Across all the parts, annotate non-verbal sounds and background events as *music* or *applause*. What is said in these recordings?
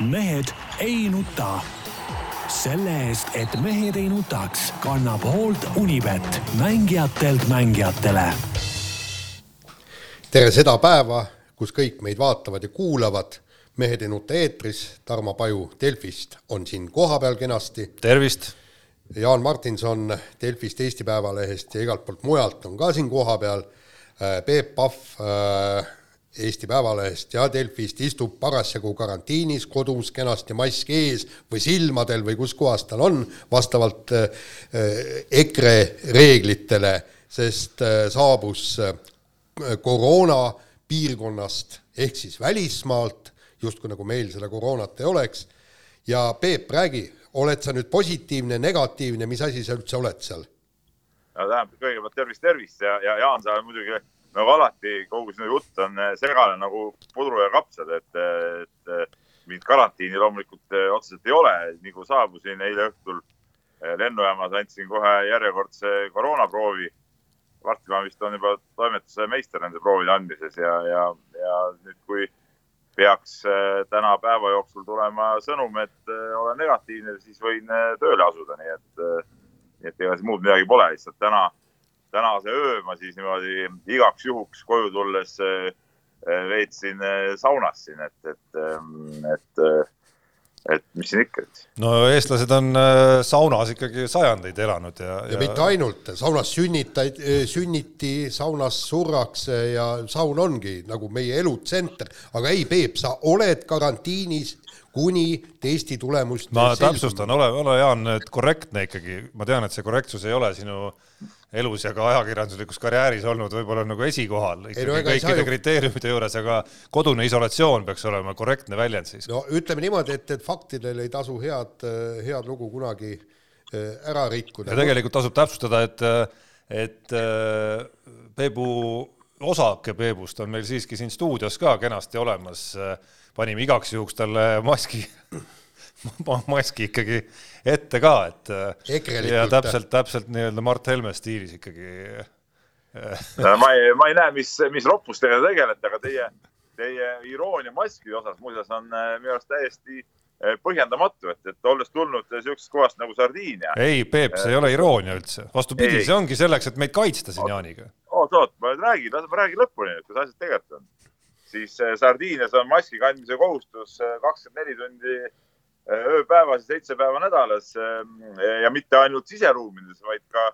mehed ei nuta. selle eest, et mehed ei nutaks, kannab hoolt Unibet, mängijatelt mängijatele. tere seda päeva, kus kõik meid vaatavad ja kuulavad. mehed ei nuta eetris, Tarmo Paju Delfist on siin kohapeal kenasti. tervist. Jaan Martinson Delfist, Eesti Päevalehest ja igalt poolt mujalt on ka siin kohapeal. Peep Pahv äh, Eesti Päevalehest ja Delfist istub parasjagu karantiinis kodus kenasti mask ees või silmadel või kus kohas tal on, vastavalt äh, EKRE reeglitele, sest äh, saabus äh, koroona piirkonnast ehk siis välismaalt, justkui nagu meil seda koroonat ei oleks. ja Peep, räägi, oled sa nüüd positiivne, negatiivne, mis asi sa üldse oled seal? no tähendab, kõigepealt tervist, tervist ja, ja Jaan, sa muidugi nagu alati kogu sinu jutt on eh, segane nagu pudru ja kapsad, et, et eh, mingit karantiini loomulikult eh, otseselt ei ole. nii kui saabusin eile õhtul lennujaamas, andsin kohe järjekordse koroonaproovi. varsti ma vist olen juba toimetuse meister nende proovide andmises ja, ja, ja nüüd, kui peaks täna päeva jooksul tulema sõnum, et olen negatiivne, siis võin tööle asuda, nii et, nii et ega siis muud midagi pole, lihtsalt täna tänase öö ma siis niimoodi igaks juhuks koju tulles eh, eh, veetsin eh, saunas siin, et, et, et, et mis siin ikka. no eestlased on saunas ikkagi sajandeid elanud ja, ja. ja mitte ainult, saunas sünnitaid, sünniti, saunas surrakse ja saun ongi nagu meie elutsenter, aga ei, Peep, sa oled karantiinis kuni testi tulemust. ma täpsustan, ole, ole Jaan nüüd korrektne ikkagi, ma tean, et see korrektsus ei ole sinu elus ja ka ajakirjanduslikus karjääris olnud võib-olla nagu esikohal ikkagi no, kõikide ju... kriteeriumide juures, aga kodune isolatsioon peaks olema korrektne väljend siis. no ütleme niimoodi, et, et faktidel ei tasu head, head lugu kunagi äh, ära rikkuda. ja tegelikult tasub täpsustada, et, et äh, Peebu, osake Peebust on meil siiski siin stuudios ka kenasti olemas. Panime igaks juhuks talle maski *laughs* maski ikkagi ette ka, et Ekrelikult. ja täpselt, täpselt nii-öelda Mart Helme stiilis ikkagi *laughs* ma ei, ma ei näe, mis, mis roppustega te tegelete, aga teie, teie iroonia maskide osas muuseas on äh, minu arust täiesti äh, põhjendamatu, et, et olles tulnud siuksest kohast nagu Sardiinia. ei, Peep, see ei ole iroonia üldse, vastupidi, see ongi selleks, et meid kaitsta siin Jaaniga. oot, oot, ma nüüd räägin, lase ma räägin lõpuni, kuidas asjad tegelikult on. Siis äh, Sardiinias on maski kandmise kohustus kakskümmend neli tundi ööpäevas ja seitse päeva nädalas ja mitte ainult siseruumides, vaid ka,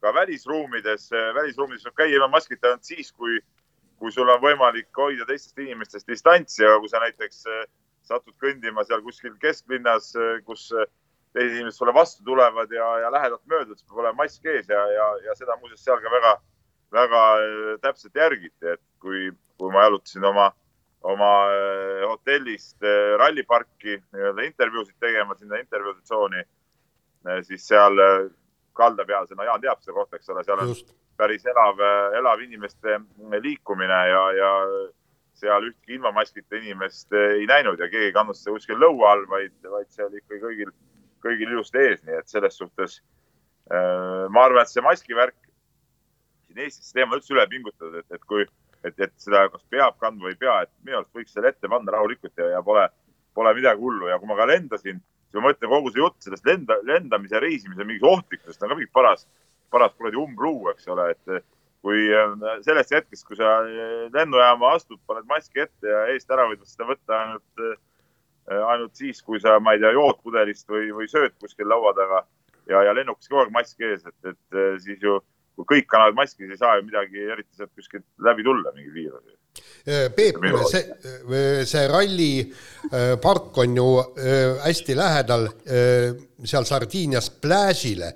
ka välisruumides. välisruumides saab käia ilma maskita ainult siis, kui, kui sul on võimalik hoida teistest inimestest distantsi, aga kui sa näiteks satud kõndima seal kuskil kesklinnas, kus teised inimesed sulle vastu tulevad ja, ja lähedalt möödud, siis peab olema mask ees ja, ja, ja seda muuseas seal ka väga, väga täpselt järgiti, et kui, kui ma jalutasin oma oma äh, hotellist äh, ralliparki nii-öelda intervjuusid tegema sinna intervjuude tsooni, äh, siis seal kalda peal, no Jaan teab seda kohta, eks ole, seal on Just. päris elav, elav inimeste liikumine ja, ja seal ühtki ilma maskita inimest ei näinud ja keegi ei kandnud seda kuskil lõua all, vaid, vaid see oli ikkagi kõigil, kõigil ilusti ees, nii et selles suhtes ma arvan, et see maskivärk siin Eestis, see teema üldse üle pingutatud, et, et kui et, et seda kas peab kandma või ei pea, et minu arust võiks selle ette panna rahulikult ja, ja pole, pole midagi hullu. Ja kui ma ka lendasin, siis ma mõtlen kogu see jutt sellest lenda, lendamise ja reisimise mingist ohtlikkusest on ka mingi paras, paras kuradi umbluu, eks ole, et kui äh, sellest hetkest, kui sa äh, lennujaama astud, paned maski ette ja eest ära võid seda võtta ainult, äh, ainult siis, kui sa, ma ei tea, jood pudelist või, või sööd kuskil laua taga ja, ja lennukis kogu aeg mask ees, et, et siis ju kui kõik kannavad maski, siis ei saa ju midagi eriti sealt kuskilt läbi tulla, mingi viirus. Äh, Peep, see, see rallipark äh, on ju hästi lähedal seal Sardiinias plääžile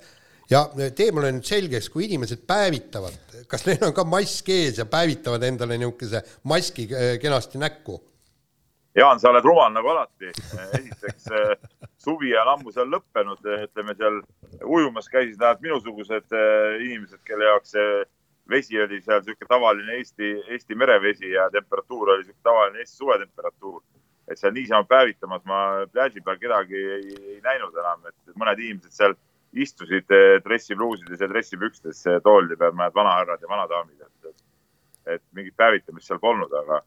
ja tee mulle nüüd selgeks, kui inimesed päevitavad, kas neil on ka mask ees ja päevitavad endale niisuguse maski kenasti näkku? Jaan, sa oled rumal nagu alati. esiteks suvi on ammu seal lõppenud, ütleme seal ujumas käisid ainult minusugused äh, inimesed, kelle jaoks see vesi oli seal niisugune tavaline Eesti, Eesti merevesi ja temperatuur oli niisugune tavaline Eesti suvetemperatuur. et seal niisama päevitamas ma pläži peal kedagi ei, ei näinud enam, et mõned inimesed seal istusid äh, dressipluusides ja dressipükstes toolide peal, mõned vanahärrad ja vanadaamid, et, et mingit päevitamist seal polnud, aga,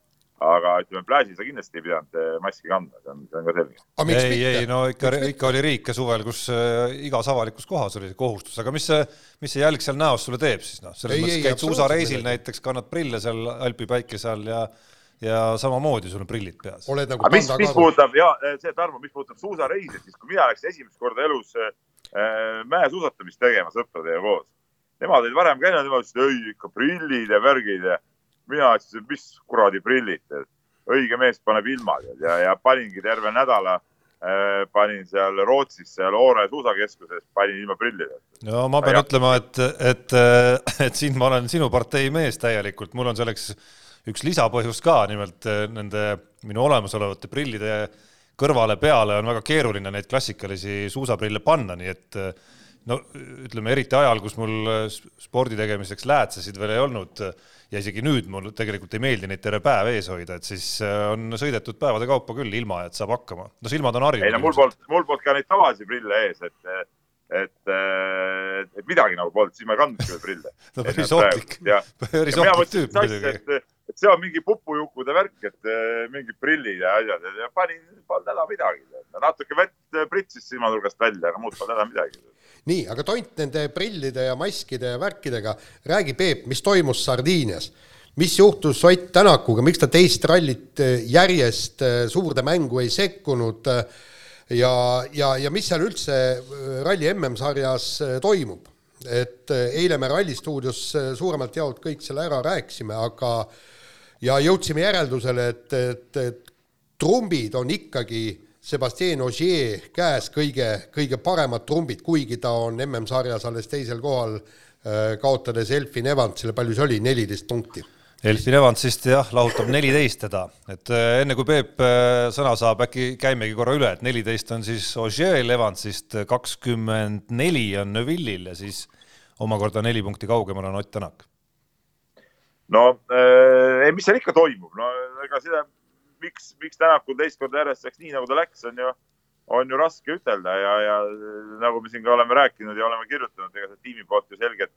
aga ütleme, pläžil sa kindlasti ei pidanud eh, maski kandma, see on, see on ka selge. ei, ei no ikka, ikka oli riike suvel, kus äh, igas avalikus kohas oli kohustus, aga mis see, mis see jälg seal näos sulle teeb siis noh, selles ei, mõttes käid suusareisil näiteks, kannad prille seal Alpi päikese all ja ja samamoodi sul on prillid peas. oled nagu mis, mis puudutab ja see, Tarmo, mis puudutab suusareise, siis kui mina läksin esimest korda elus äh, mäesuusatamist tegema sõpradega koos, nemad olid varem käinud, nemad ütlesid, ei ikka prillid ja värgid ja mina ütlesin, mis kuradi prillid, õige mees paneb ilma ja, ja paningi terve nädala äh, panin seal Rootsis, seal Oore suusakeskuses, panin ilma prillideta. no ma pean ja. ütlema, et, et, et siin ma olen sinu partei mees täielikult, mul on selleks üks lisapõhjus ka, nimelt äh, nende minu olemasolevate prillide kõrvale peale on väga keeruline neid klassikalisi suusaprille panna, nii et no ütleme eriti ajal, kus mul spordi tegemiseks läätsesid veel ei olnud ja isegi nüüd mul tegelikult ei meeldi neid terve päev ees hoida, et siis äh, on sõidetud päevade kaupa küll ilma, et saab hakkama. no silmad on harjunud. ei no mul polnud, mul polnud ka neid tavalisi prille ees, et, et, et midagi nagu polnud, siis ma ei kandnudki veel prille. *laughs* no päris ohtlik, *laughs* päris ohtlik tüüp muidugi et see on mingi pupujukkude värk, et mingid prillid ja asjad ja panin, polnud häda midagi. natuke vett pritsis silmanurgast välja, aga muud polnud häda midagi. Nii, aga tont nende prillide ja maskide ja värkidega, räägi Peep, mis toimus Sardiinias? mis juhtus Ott Tänakuga, miks ta teist rallit järjest suurde mängu ei sekkunud ja, ja, ja mis seal üldse ralli MM-sarjas toimub? et eile me Ralli stuudios suuremalt jaolt kõik selle ära rääkisime, aga ja jõudsime järeldusele, et, et, et trumbid on ikkagi Sebastian Ogier käes kõige, kõige paremad trumbid, kuigi ta on MM-sarjas alles teisel kohal, äh, kaotades Elfin Evansile, palju see oli, neliteist punkti? Elfin Evansist jah, lahutab neliteist teda, et äh, enne kui Peep äh, sõna saab, äkki käimegi korra üle, et neliteist on siis Ogier'l Evansist, kakskümmend neli on Neville'il ja siis omakorda neli punkti kaugemal on Ott Tänak. No äh, mis seal ikka toimub, no ega seda, miks, miks Tänakul teist korda järjest läks nii, nagu ta läks, on ju, on ju raske ütelda ja, ja nagu me siin ka oleme rääkinud ja oleme kirjutanud, ega see tiimi poolt ju selget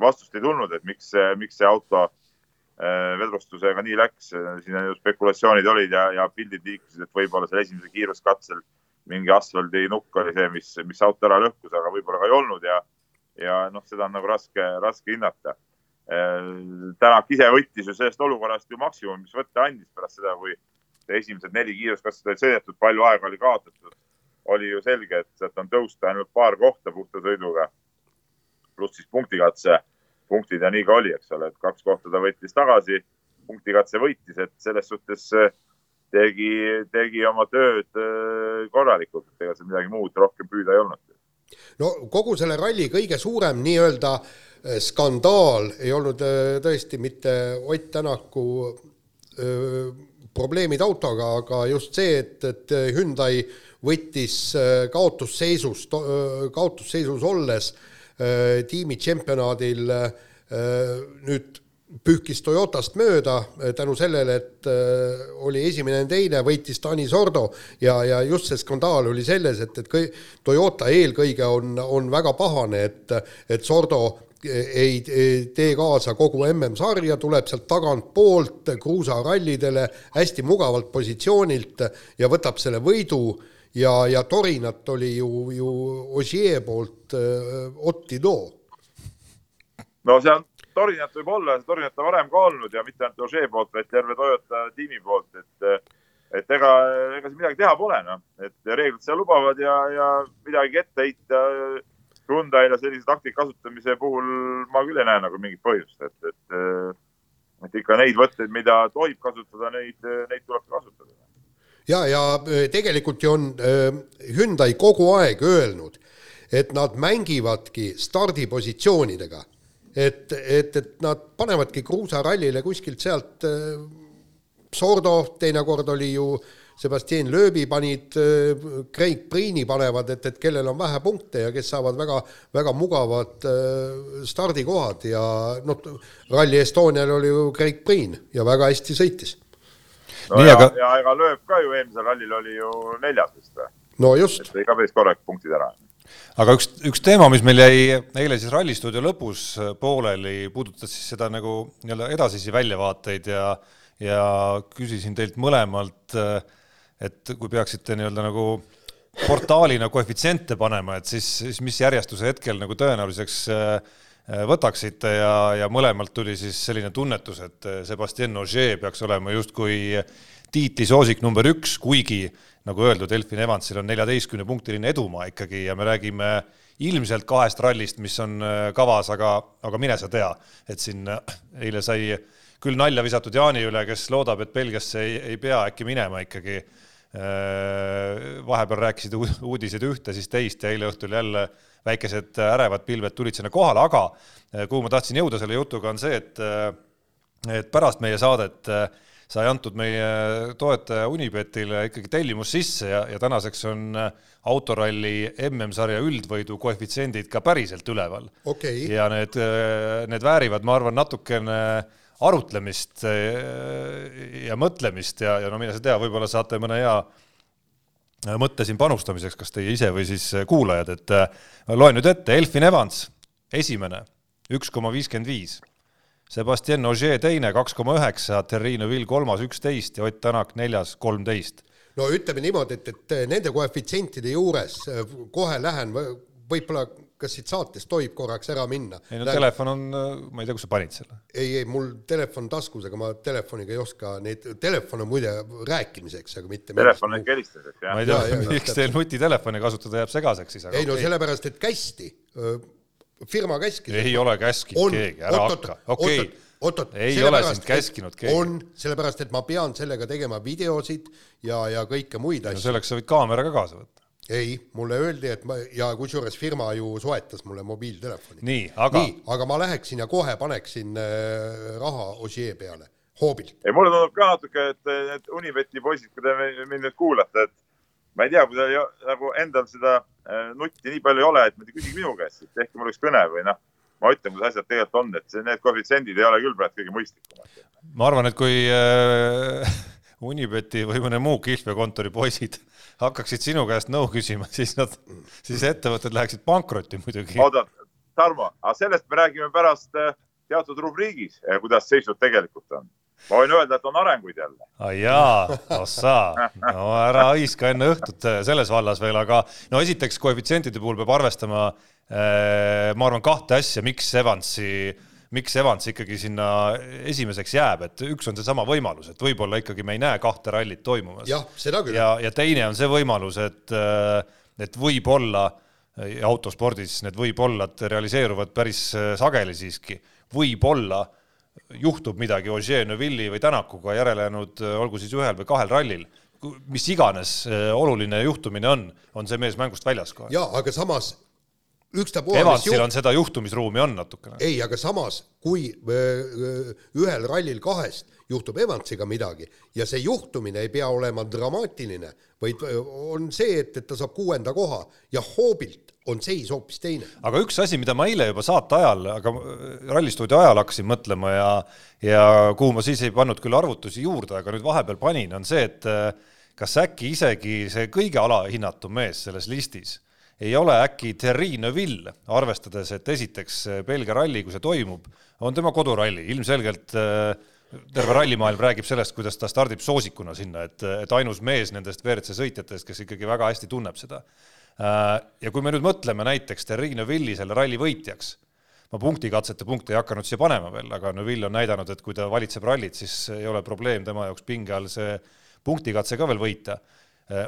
vastust ei tulnud, et miks, miks see auto äh, vedrustusega nii läks. siin ju spekulatsioonid olid ja, ja pildid liikusid, et võib-olla seal esimesel kiiruskatsel mingi asfaldinukk oli see, mis, mis auto ära lõhkus, aga võib-olla ka ei olnud ja, ja noh, seda on nagu raske, raske hinnata Tänak ise võttis ju sellest olukorrast ju maksimumi, mis võtta andis pärast seda, kui esimesed neli kiiruskatset olid sõidetud, palju aega oli kaotatud. oli ju selge, et sealt on tõusta ainult paar kohta puhta sõiduga. pluss siis punktikatse punktid ja nii ka oli, eks ole, et kaks kohta ta võttis tagasi, punktikatse võitis, et selles suhtes äh, tegi, tegi oma tööd äh, korralikult, et ega seal midagi muud rohkem püüda ei olnud. no kogu selle ralli kõige suurem nii-öelda äh, skandaal ei olnud tõesti mitte Ott Tänaku öö, probleemid autoga, aga just see, et, et Hyundai võttis kaotusseisus, kaotusseisus olles tiimi tšempionaadil nüüd pühkis Toyotast mööda tänu sellele, et oli esimene ja teine, võitis Tanis Ordo ja, ja just see skandaal oli selles, et, et kõi, Toyota eelkõige on, on väga pahane, et, et Sordo ei tee kaasa kogu MM-sarja, tuleb sealt tagantpoolt kruusarallidele hästi mugavalt positsioonilt ja võtab selle võidu ja, ja Torinat oli ju, ju Ogier poolt äh, Otti Too. no see on, Torinat võib olla, Torinat on varem ka olnud ja mitte ainult Ogier poolt, vaid terve Toyota tiimi poolt, et et ega, ega siin midagi teha pole, noh, et reeglid seda lubavad ja, ja midagi ette heita Hyundai'le sellise taktika kasutamise puhul ma küll ei näe nagu mingit põhjust, et, et, et ikka neid võtteid, mida tohib kasutada, neid, neid tuleb ka kasutada. ja, ja e, tegelikult ju on äh, Hyundai kogu aeg öelnud, et nad mängivadki stardipositsioonidega. et, et, et nad panevadki kruusarallile kuskilt sealt äh,, Sordo teinekord oli ju äh, Sebastian Lööbi panid, äh, Craig Priini panevad, et, et kellel on vähe punkte ja kes saavad väga, väga mugavad äh, stardikohad ja noh, Rally Estonial oli ju Craig Priin ja väga hästi sõitis. no Nii, ja aga..., ja ega Lööb ka ju eelmisel rallil oli ju neljas vist või? no just. tõi ka päris korralikud punktid ära aga üks, üks teema, mis meil jäi eile siis rallistuudio lõpus pooleli, puudutas siis seda nagu nii-öelda edasisi väljavaateid ja ja küsisin teilt mõlemalt, et kui peaksite nii-öelda nagu portaalina koefitsiente panema, et siis, siis mis järjestuse hetkel nagu tõenäoliseks võtaksite ja, ja mõlemalt tuli siis selline tunnetus, et Sebastian Ogier peaks olema justkui tiitlisoosik number üks, kuigi nagu öeldud, Elfin Evansil on neljateistkümnepunktiline edumaa ikkagi ja me räägime ilmselt kahest rallist, mis on kavas, aga, aga mine sa tea, et siin eile sai küll nalja visatud Jaani üle, kes loodab, et Belgiasse ei, ei pea äkki minema ikkagi. vahepeal rääkisid uudised ühte, siis teist ja eile õhtul jälle väikesed ärevad pilved tulid sinna kohale, aga kuhu ma tahtsin jõuda selle jutuga, on see, et et pärast meie saadet sai antud meie toetaja Unibetile ikkagi tellimus sisse ja, ja tänaseks on autoralli MM-sarja üldvõidu koefitsiendid ka päriselt üleval okay.. ja need, need väärivad, ma arvan, natukene arutlemist ja mõtlemist ja, ja no mine sa tea, võib-olla saate mõne hea mõtte siin panustamiseks, kas teie ise või siis kuulajad, et loen nüüd ette, Elfin Evans, esimene, üks koma viiskümmend viis. Sebastian Ogier teine, kaks koma üheksa, Terrine Vill kolmas, üksteist ja Ott Tänak neljas, kolmteist. no ütleme niimoodi, et, et nende koefitsientide juures kohe lähen võib-olla kas siit saatest tohib korraks ära minna? ei no Lähen... telefon on, ma ei tea, kus sa panid selle? ei, ei mul telefon taskus, aga ma telefoniga ei oska neid, telefon on muide rääkimiseks, aga mitte telefon on helistamiseks, jah. ma ei tea, miks teil nutitelefoni kasutada jääb segaseks siis, aga ei no okay. sellepärast, et kästi, firma käskis. ei ole käskinud keegi, ära hakka, okei okay oot-oot, ei ole sind käskinud keegi. on, sellepärast et ma pean sellega tegema videosid ja, ja kõike muid asju. no selleks sa võid kaamera ka kaasa võtta ei, mulle öeldi, et ma ja kusjuures firma ju soetas mulle mobiiltelefoni. nii, aga? aga ma läheksin ja kohe paneksin äh, raha Ossier peale, hoobilt. ei, mulle tundub ka natuke, et need Unibeti poisid, kui te mind nüüd kuulate, et ma ei tea, kui teil nagu endal seda äh, nutti nii palju ei ole, et küsige minu käest, et tehke mulle üks kõne või noh, ma ütlen, kuidas asjad tegelikult on, et see, need koefitsiendid ei ole küll praegu kõige mõistlikumad. ma arvan, et kui äh, *laughs* Unibeti või mõne muu kihlveokontori poisid hakkaksid sinu käest nõu küsima, *laughs* siis nad, siis ettevõtted läheksid pankrotti muidugi. oota, Tarmo, aga sellest me räägime pärast äh, teatud rubriigis, äh, kuidas seisud tegelikult on. ma võin öelda, et on arenguid jälle. jaa, ossa, no ära hõiska enne õhtut äh, selles vallas veel, aga no esiteks koefitsientide puhul peab arvestama, ma arvan, kahte asja, miks Evansi miks Evans ikkagi sinna esimeseks jääb, et üks on seesama võimalus, et võib-olla ikkagi me ei näe kahte rallit toimumas. jah, seda küll. ja, ja teine on see võimalus, et, et võib-olla autospordis need võib-ollad realiseeruvad päris sageli siiski, võib-olla juhtub midagi Ogier, Neuvilli või Tänakuga järelejäänud, olgu siis ühel või kahel rallil, mis iganes oluline juhtumine on, on see mees mängust väljas kohe. jaa, aga samas ükstapuha. Evansil juht... on seda juhtumisruumi on natukene. ei, aga samas, kui ühel rallil kahest juhtub Evansiga midagi ja see juhtumine ei pea olema dramaatiline, vaid on see, et, et ta saab kuuenda koha ja hoobilt on seis hoopis teine. aga üks asi, mida ma eile juba saate ajal, aga rallistuudio ajal hakkasin mõtlema ja ja kuhu ma siis ei pannud küll arvutusi juurde, aga nüüd vahepeal panin, on see, et kas äkki isegi see kõige alahinnatum mees selles listis ei ole äkki Thierry Neuville, arvestades, et esiteks eh, Belgia ralli, kui see toimub, on tema koduralli, ilmselgelt eh, terve rallimaailm räägib sellest, kuidas ta stardib soosikuna sinna, et, et ainus mees nendest WRC sõitjatest, kes ikkagi väga hästi tunneb seda. Eh, ja kui me nüüd mõtleme näiteks Thierry Neuville'i selle ralli võitjaks, ma punktikatsete punkte ei hakanud siia panema veel, aga Neuville on näidanud, et kui ta valitseb rallit, siis ei ole probleem tema jaoks pinge all see punktikatse ka veel võita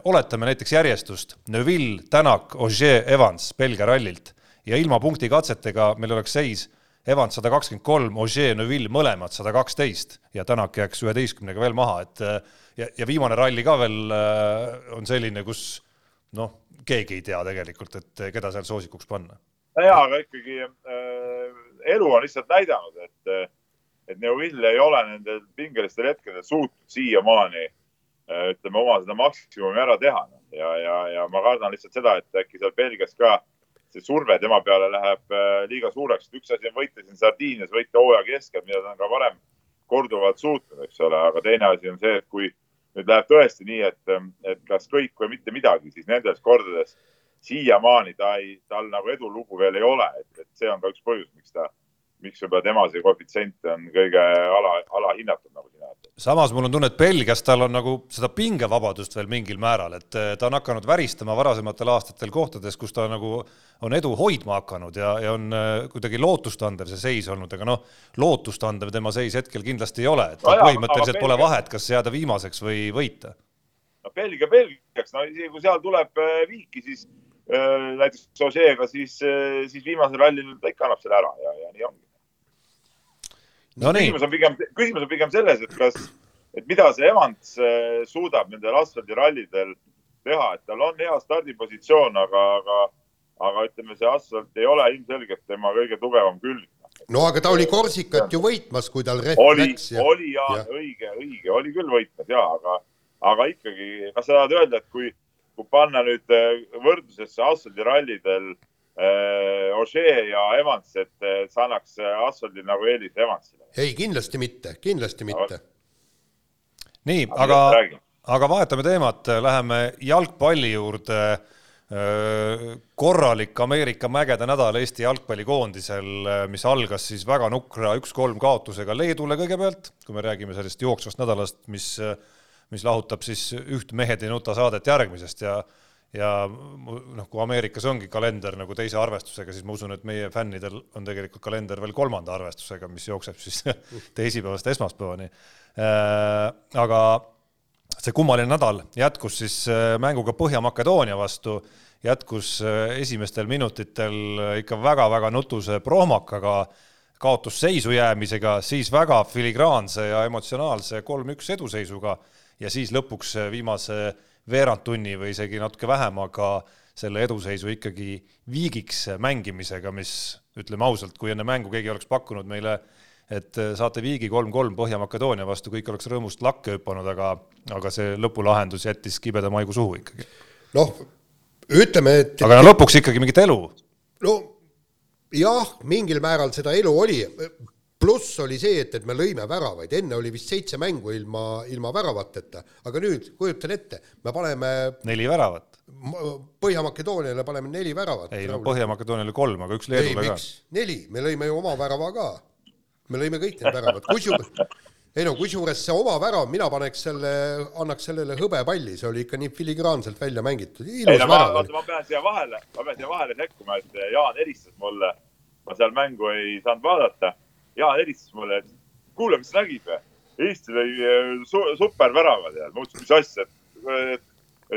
oletame näiteks järjestust. Neville, Tänak, Ogier, Evans Belgia rallilt. Ja ilma punktikatsetega meil oleks seis. Evans sada kakskümmend kolm, Ogier, Neville mõlemad sada kaksteist. Ja Tänak jääks üheteistkümnega veel maha, et äh, ja, ja viimane ralli ka veel äh, on selline, kus noh, keegi ei tea tegelikult, et keda seal soosikuks panna. jaa, aga ikkagi äh, elu on lihtsalt näidanud, et, et Neville ei ole nendel pingelistel hetkedel suutnud siiamaani Äh, ütleme, oma seda maksimumi ära teha. ja, ja, ja ma kardan lihtsalt seda, et äkki seal Belgias ka see surve tema peale läheb äh, liiga suureks. üks asi on võita siin Sardiinias, võita hooaja keskel, mida ta on ka varem korduvalt suutnud, eks ole, aga teine asi on see, et kui nüüd läheb tõesti nii, et, et kas kõik või mitte midagi, siis nendes kordades siiamaani ta ei, tal nagu edulugu veel ei ole, et, et see on ka üks põhjus, miks ta, miks võib-olla tema see koefitsient on kõige ala, alahinnatud, nagu sina ütled samas mul on tunne, et Belgias tal on nagu seda pingevabadust veel mingil määral, et eh, ta on hakanud väristama varasematel aastatel kohtades, kus ta nagu on edu hoidma hakanud ja, ja on eh, kuidagi lootustandev see seis olnud, aga noh, lootustandev tema seis hetkel kindlasti ei ole, et no põhimõtteliselt pole vahet, kas jääda viimaseks või võita. no Belgia Belgiaks, no isegi kui seal tuleb eh, viiki, siis äh, näiteks Ožeega, siis, siis viimasel rallil ta ikka annab selle ära ja, ja nii ongi no küsimus on pigem, küsimus on pigem selles, et kas, et mida see Evans äh, suudab nendel asfaldirallidel teha, et tal on hea stardipositsioon, aga, aga, aga ütleme, see asfalt ei ole ilmselgelt tema kõige tugevam külg. no aga ta oli Korsikat ju võitmas, kui tal rehv oli, läks. Ja... oli ja, ja õige, õige, oli küll võitmas ja, aga, aga ikkagi, kas sa tahad öelda, et kui, kui panna nüüd äh, võrdlusesse asfaldirallidel Äh, Ožee ja Evans, et see annaks asfaldil nagu eelis Evansile? ei, kindlasti mitte, kindlasti mitte. nii, aga, aga vahetame teemat, läheme jalgpalli juurde. Äh, korralik Ameerika mägede nädal Eesti jalgpallikoondisel, mis algas siis väga nukra üks-kolm kaotusega Leedule kõigepealt, kui me räägime sellest jooksvast nädalast, mis, mis lahutab siis üht Mehed ei nuta saadet järgmisest ja ja noh, kui Ameerikas ongi kalender nagu teise arvestusega, siis ma usun, et meie fännidel on tegelikult kalender veel kolmanda arvestusega, mis jookseb siis *laughs* teisipäevast esmaspäevani. Äh, aga see kummaline nädal jätkus siis äh, mänguga Põhja-Makedoonia vastu, jätkus äh, esimestel minutitel ikka väga-väga nutuse prohmakaga, kaotusseisu jäämisega, siis väga filigraanse ja emotsionaalse kolm-üks eduseisuga ja siis lõpuks viimase veerand tunni või isegi natuke vähem, aga selle eduseisu ikkagi viigiks mängimisega, mis ütleme ausalt, kui enne mängu keegi oleks pakkunud meile, et saate viigi kolm-kolm Põhja-Makedoonia vastu, kõik oleks rõõmust lakke hüpanud, aga, aga see lõpulahendus jättis kibeda maigu suhu ikkagi. noh, ütleme, et aga no lõpuks ikkagi mingit elu. no jah, mingil määral seda elu oli, pluss oli see, et, et me lõime väravaid, enne oli vist seitse mängu ilma, ilma väravateta, aga nüüd kujutan ette, me paneme neli väravat. Põhja-Makedooniale paneme neli väravat. ei no Põhja-Makedooniale kolm, aga üks Leedule ka. neli, me lõime ju oma värava ka. me lõime kõik need väravad, kusjuures, ei no kusjuures see oma värav, mina paneks selle, annaks sellele hõbepalli, see oli ikka nii filigraanselt välja mängitud. ei no ma, ma pean siia vahele, ma pean siia vahele sekkuma, et Jaan helistas mulle, ma seal mängu ei saanud vaadata Jaan helistas mulle, et kuule, mis sa nägid või? Eesti lõi äh, su superväravad ja ma mõtlesin, mis asja, et, et,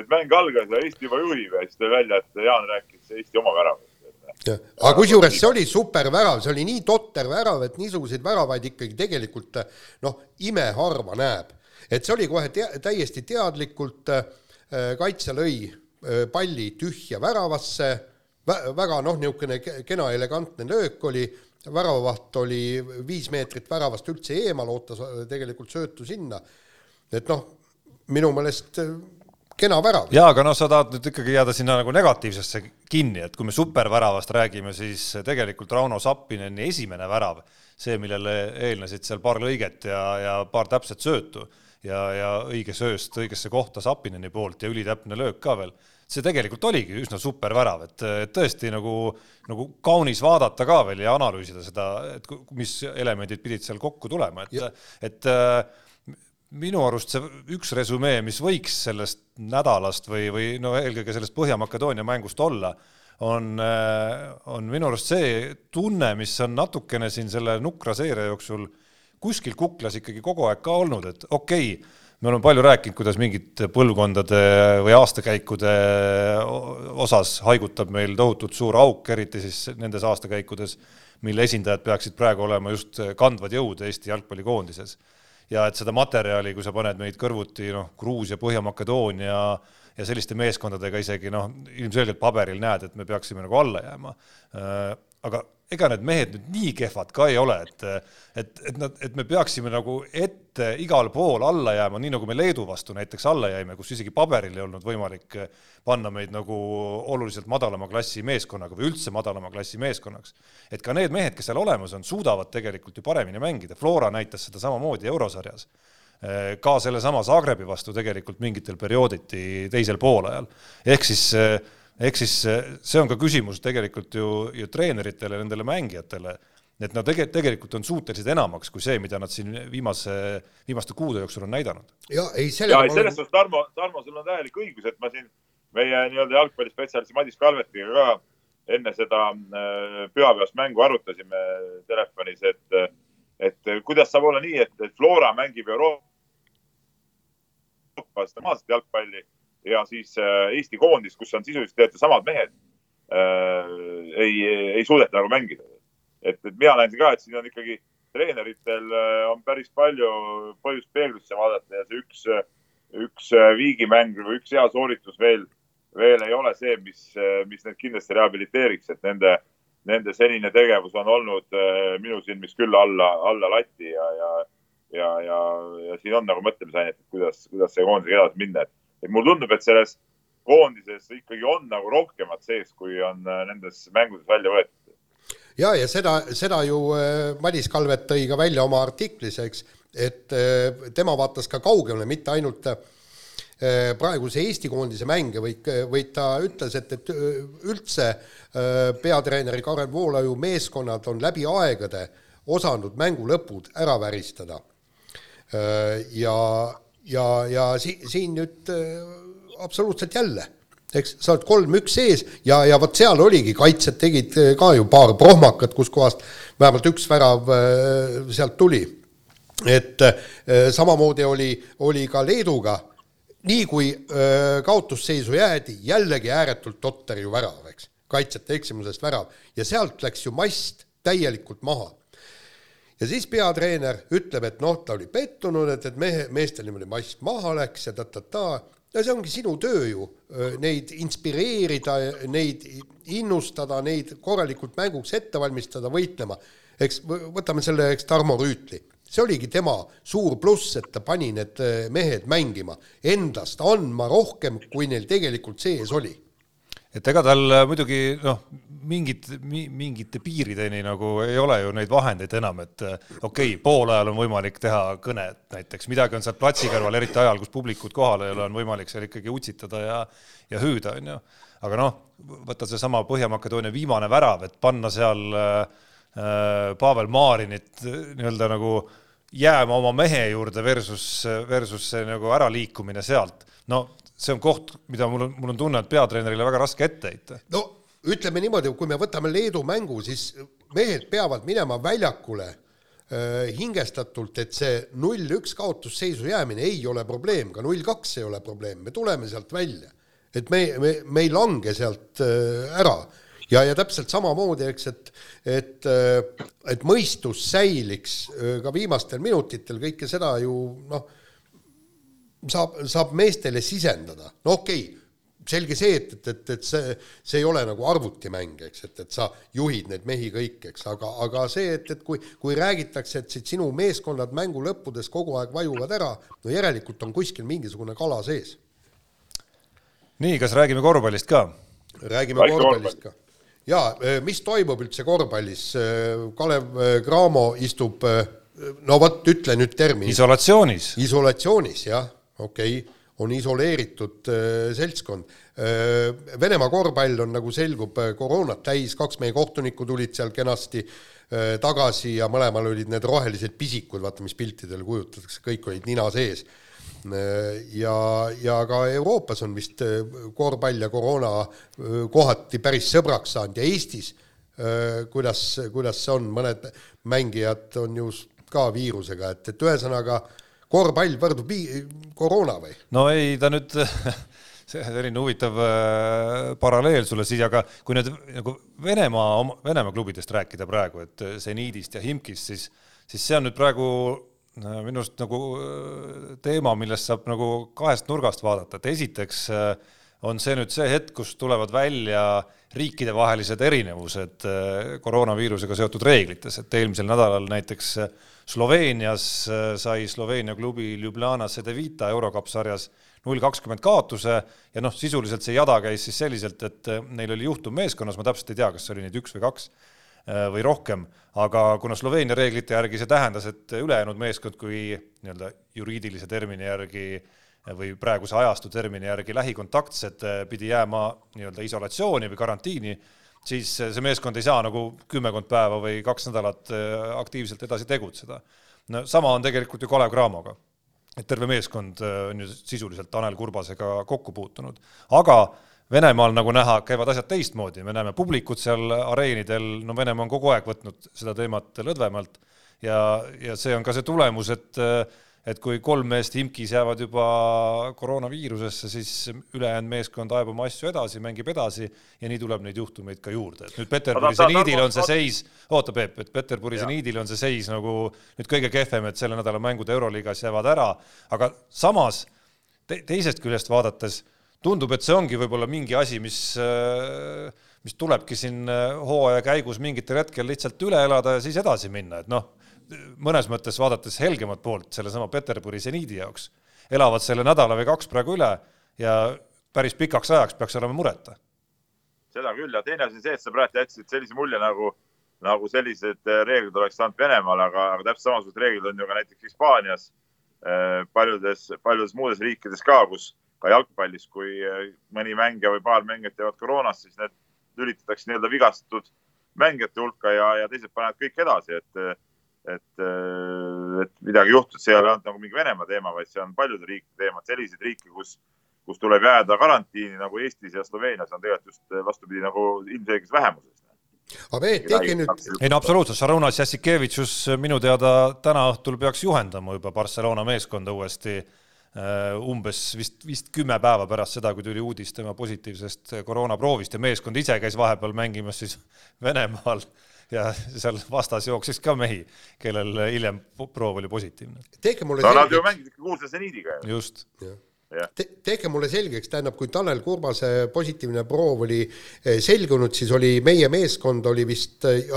et mäng algas ja Eesti juba juhib ja siis tuli välja, et Jaan rääkis Eesti oma väravast aga kusjuures see oli supervärav, see oli nii totter värav, et niisuguseid väravaid ikkagi tegelikult noh, imeharva näeb. et see oli kohe te täiesti teadlikult äh,, kaitse lõi äh, palli tühja väravasse. Vä, väga noh, niisugune kena elegantne löök oli väravavaht oli viis meetrit väravast üldse eemal, ootas tegelikult söötu sinna. et noh, minu meelest äh, kena värav. jaa, aga noh, sa tahad nüüd ikkagi jääda sinna nagu negatiivsesse kinni, et kui me superväravast räägime, siis tegelikult Rauno Sappineni esimene värav, see, millele eelnesid seal paar lõiget ja, ja paar täpset söötu ja, ja õige sööst õigesse kohta Sappineni poolt ja ülitäpne löök ka veel see tegelikult oligi üsna super värav, et, tõesti nagu, nagu kaunis vaadata ka veel ja analüüsida seda, et mis elemendid pidid seal kokku tulema, et, et äh, minu arust see üks resümee, mis võiks sellest nädalast või, või no eelkõige sellest Põhja-Makedoonia mängust olla, on, äh, on minu arust see tunne, mis on natukene siin selle nukra seeria jooksul kuskil kuklas ikkagi kogu aeg ka olnud, et okei okay,, me oleme palju rääkinud, kuidas mingite põlvkondade või aastakäikude osas haigutab meil tohutult suur auk, eriti siis nendes aastakäikudes, mille esindajad peaksid praegu olema just kandvad jõud Eesti jalgpallikoondises. ja et seda materjali, kui sa paned meid kõrvuti noh, Gruusia, Põhja-Makedoonia ja selliste meeskondadega isegi noh, ilmselgelt paberil näed, et me peaksime nagu alla jääma. Äh, aga ega need mehed nüüd nii kehvad ka ei ole, et, et, et nad, et me peaksime nagu ette igal pool alla jääma, nii nagu me Leedu vastu näiteks alla jäime, kus isegi paberil ei olnud võimalik panna meid nagu oluliselt madalama klassi meeskonnaga või üldse madalama klassi meeskonnaks. et ka need mehed, kes seal olemas on, suudavad tegelikult ju paremini mängida, Flora näitas seda samamoodi eurosarjas ka sellesama Zagrebi vastu tegelikult mingitel periooditi teisel poolajal. ehk siis ehk siis see on ka küsimus tegelikult ju, ju treeneritele, nendele mängijatele, et nad tege-, tegelikult on suutelised enamaks kui see, mida nad siin viimase, viimaste kuude jooksul on näidanud. ja ei, ja ei, selles suhtes, Tarmo, Tarmo, sul on täielik õigus, et ma siin meie nii-öelda jalgpallispetsialisti Madis Kalvetiga ka enne seda äh, pühapäevast mängu arutasime telefonis, et, et kuidas saab olla nii, et, et Flora mängib Euroopas normaalset jalgpalli ja siis äh, Eesti koondis, kus on sisuliselt tegelikult samad mehed, äh, ei, ei suudeta nagu mängida. et, et mina näen ka, et siin on ikkagi treeneritel on päris palju põhjust peeglusse vaadata ja see üks, üks viigimäng või üks hea sooritus veel veel ei ole see, mis, mis neid kindlasti rehabiliteeriks, et nende, nende senine tegevus on olnud minu silmis küll alla, alla lati ja, ja, ja, ja, ja siin on nagu mõtlemisainet, et kuidas, kuidas see koondisega edasi minna, et, et mulle tundub, et selles koondises ikkagi on nagu rohkemat sees, kui on eh, nendes mängudes välja võetud ja, ja seda, seda ju eh, Madis Kalvet tõi ka välja oma artiklis, eks, et tema vaatas ka kaugemale, mitte ainult äh, Äh, praeguse Eesti koondise mänge, vaid, vaid ta ütles, et, et äh, üldse äh, peatreeneri Karel Voolaiu meeskonnad on läbi aegade osanud mängu lõpud ära väristada. ja, ja, ja si-, siin nüüd absoluutselt jälle, eks sa oled kolm-üks sees ja, ja vot seal oligi, kaitsjad tegid ka ju paar prohmakat, kuskohast vähemalt üks värav sealt tuli. et samamoodi oli, oli ka Leeduga nii kui öö, kaotusseisu jäädi, jällegi ääretult totter ju värav, eks, kaitsjate eksimusest värav ja sealt läks ju mast täielikult maha. Ja siis peatreener ütleb, et noh, ta oli pettunud, et, et mehe, meestel niimoodi mast maha läks ja ta-ta-ta, ja see ongi sinu töö ju, neid inspireerida, neid innustada, neid korralikult mänguks ette valmistada, võitlema. eks võtame selle, eks Tarmo Rüütli see oligi tema suur pluss, et ta pani need mehed mängima, endast andma rohkem, kui neil tegelikult sees oli. Et ega tal äh, muidugi noh, mingit, mingite piirideni nagu ei ole ju neid vahendeid enam, et äh, okei okay,, poolajal on võimalik teha kõnet näiteks, midagi on seal platsi kõrval, eriti ajal, kus publikut kohal ei ole, on võimalik seal ikkagi utsitada ja, ja hüüda, on ju. aga noh, võtta seesama Põhja-Makedoonia viimane värav, et panna seal äh, Pavel Marinit nii-öelda nagu äh, jääma oma mehe juurde versus, versus see nagu äraliikumine sealt. no see on koht, mida mul on, mul on tunne, et peatreenerile väga raske ette heita. no ütleme niimoodi, kui me võtame Leedu mängu, siis mehed peavad minema väljakule äh, hingestatult, et see null-üks kaotusseisu jäämine ei ole probleem, ka null-kaks ei ole probleem, me tuleme sealt välja. et me, me, me ei lange sealt äh, ära ja, ja täpselt samamoodi, eks, et, et, äh, et mõistus säiliks ka viimastel minutitel, kõike seda ju noh, saab, saab meestele sisendada, no okei okay, selge see, et, et, et, et see, see ei ole nagu arvutimäng, eks, et, et sa juhid neid mehi kõik, eks, aga, aga see, et, et kui, kui räägitakse, et siit sinu meeskonnad mängu lõppudes kogu aeg vajuvad ära, no järelikult on kuskil mingisugune kala sees. nii, kas räägime korvpallist ka? räägime korvpallist ka jaa, eh, mis toimub üldse korvpallis, eh, Kalev eh, Cramo istub, no vot, ütle nüüd termin. isolatsioonis. isolatsioonis, jah, okei okay., on isoleeritud seltskond. Venemaa korvpall on, nagu selgub, koroonat täis, kaks meie kohtunikku tulid seal kenasti tagasi ja mõlemal olid need rohelised pisikud, vaata, mis piltidel kujutatakse, kõik olid nina sees ja, ja ka Euroopas on vist äh, korvpall ja koroona äh, kohati päris sõbraks saanud ja Eestis, äh, kuidas, kuidas see on, mõned mängijad on ju ka viirusega, et, et ühesõnaga korvpall võrdub koroona või? no ei, ta nüüd *laughs* selline huvitav äh, paralleel sulle siis, aga kui nüüd nagu Venemaa, Venemaa klubidest rääkida praegu, et seniidist ja Himkist, siis, siis see on nüüd praegu minu arust nagu äh, teema, millest saab nagu kahest nurgast vaadata, et esiteks äh, on see nüüd see hetk, kus tulevad välja riikidevahelised erinevused äh, koroonaviirusega seotud reeglites, et eelmisel nädalal näiteks Sloveenias sai Sloveenia klubi Ljubljana Cedevita eurokapp sarjas null kakskümmend kaotuse ja noh, sisuliselt see jada käis siis selliselt, et neil oli juhtum meeskonnas, ma täpselt ei tea, kas oli neid üks või kaks Äh, või rohkem, aga kuna Sloveenia reeglite järgi see tähendas, et ülejäänud meeskond, kui nii-öelda juriidilise termini järgi või praeguse ajastu termini järgi lähikontaktsed äh, pidi jääma nii-öelda isolatsiooni või karantiini, siis see meeskond ei saa nagu kümmekond päeva või kaks nädalat aktiivselt edasi tegutseda. no sama on tegelikult ju Kalev Cramoga. et terve meeskond on ju sisuliselt Tanel Kurbasega kokku puutunud, aga Venemaal, nagu näha, käivad asjad teistmoodi, me näeme publikut seal areenidel, no Venemaa on kogu aeg võtnud seda teemat lõdvemalt ja, ja see on ka see tulemus, et et kui kolm meest imkis jäävad juba koroonaviirusesse, siis ülejäänud meeskond ajab oma asju edasi, mängib edasi ja nii tuleb neid juhtumeid ka juurde, et nüüd Peterburi seniidil on see seis, oota Peep, et Peterburi seniidil on see seis nagu nüüd kõige kehvem, et selle nädala mängud Euroliigas jäävad ära, aga samas te teisest küljest vaadates tundub, et see ongi võib-olla mingi asi, mis mis tulebki siin hooaja käigus mingitel hetkel lihtsalt üle elada ja siis edasi minna, et noh mõnes mõttes vaadates helgemat poolt sellesama Peterburi seniidi jaoks, elavad selle nädala või kaks praegu üle ja päris pikaks ajaks peaks olema mureta. seda küll ja teine asi on see, et sa praegu jätsid sellise mulje nagu, nagu sellised äh, reeglid oleks saanud Venemaal, aga, aga täpselt samasugused reeglid on ju ka näiteks Hispaanias, äh, paljudes, paljudes muudes riikides ka, kus ka jalgpallis, kui äh, mõni mängija või paar mängijat jäävad koroonasse, siis need lülitatakse nii-öelda vigastatud mängijate hulka ja, ja teised panevad kõik edasi, et et, äh, et midagi juhtus, see ei ole ainult nagu mingi Venemaa teema, vaid see on paljude riikide teema, selliseid riike, kus, kus tuleb jääda karantiini nagu Eestis ja Sloveenias on tegelikult just äh, vastupidi nagu ilmselges vähemuses aga Peet, tehke nüüd. ei no absoluutselt, Šarunas Jassikevitšus minu teada täna õhtul peaks juhendama juba Barcelona meeskonda uuesti äh, umbes vist, vist kümme päeva pärast seda, kui tuli uudis tema positiivsest koroonaproovist ja meeskond ise käis vahepeal mängimas siis *laughs* Venemaal ja seal vastas jooksis ka mehi, kellel hiljem proov oli positiivne. tehke mulle no, selgeks. Nad ju mängisid ikka kuulsa seniidiga ju. just. Te, tehke mulle selgeks, tähendab, kui Tanel Kurbase positiivne proov oli eh, selgunud, siis oli meie meeskond oli vist, eh,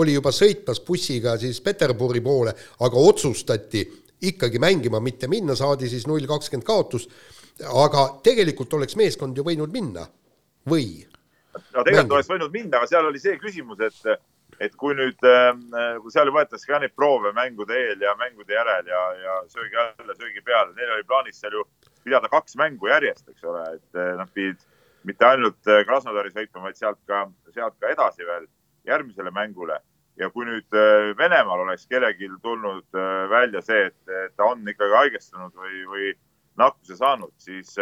oli juba sõitmas bussiga siis Peterburi poole, aga otsustati ikkagi mängima mitte minna, saadi siis null kakskümmend kaotus. aga tegelikult oleks meeskond ju võinud minna või? no tegelikult Mängi. oleks võinud minna, aga seal oli see küsimus, et et kui nüüd, ähm, kui seal võetakse ka neid proove mängude eel ja mängude järel ja, ja söögi alla, söögi peale, neil oli plaanis seal ju pidada kaks mängu järjest, eks ole, et äh, nad pidid mitte ainult äh, Krasnodaris võitma, vaid sealt ka, sealt ka edasi veel järgmisele mängule. ja kui nüüd äh, Venemaal oleks kellelgi tulnud välja see, et ta on ikkagi haigestunud või, või nakkuse saanud, siis,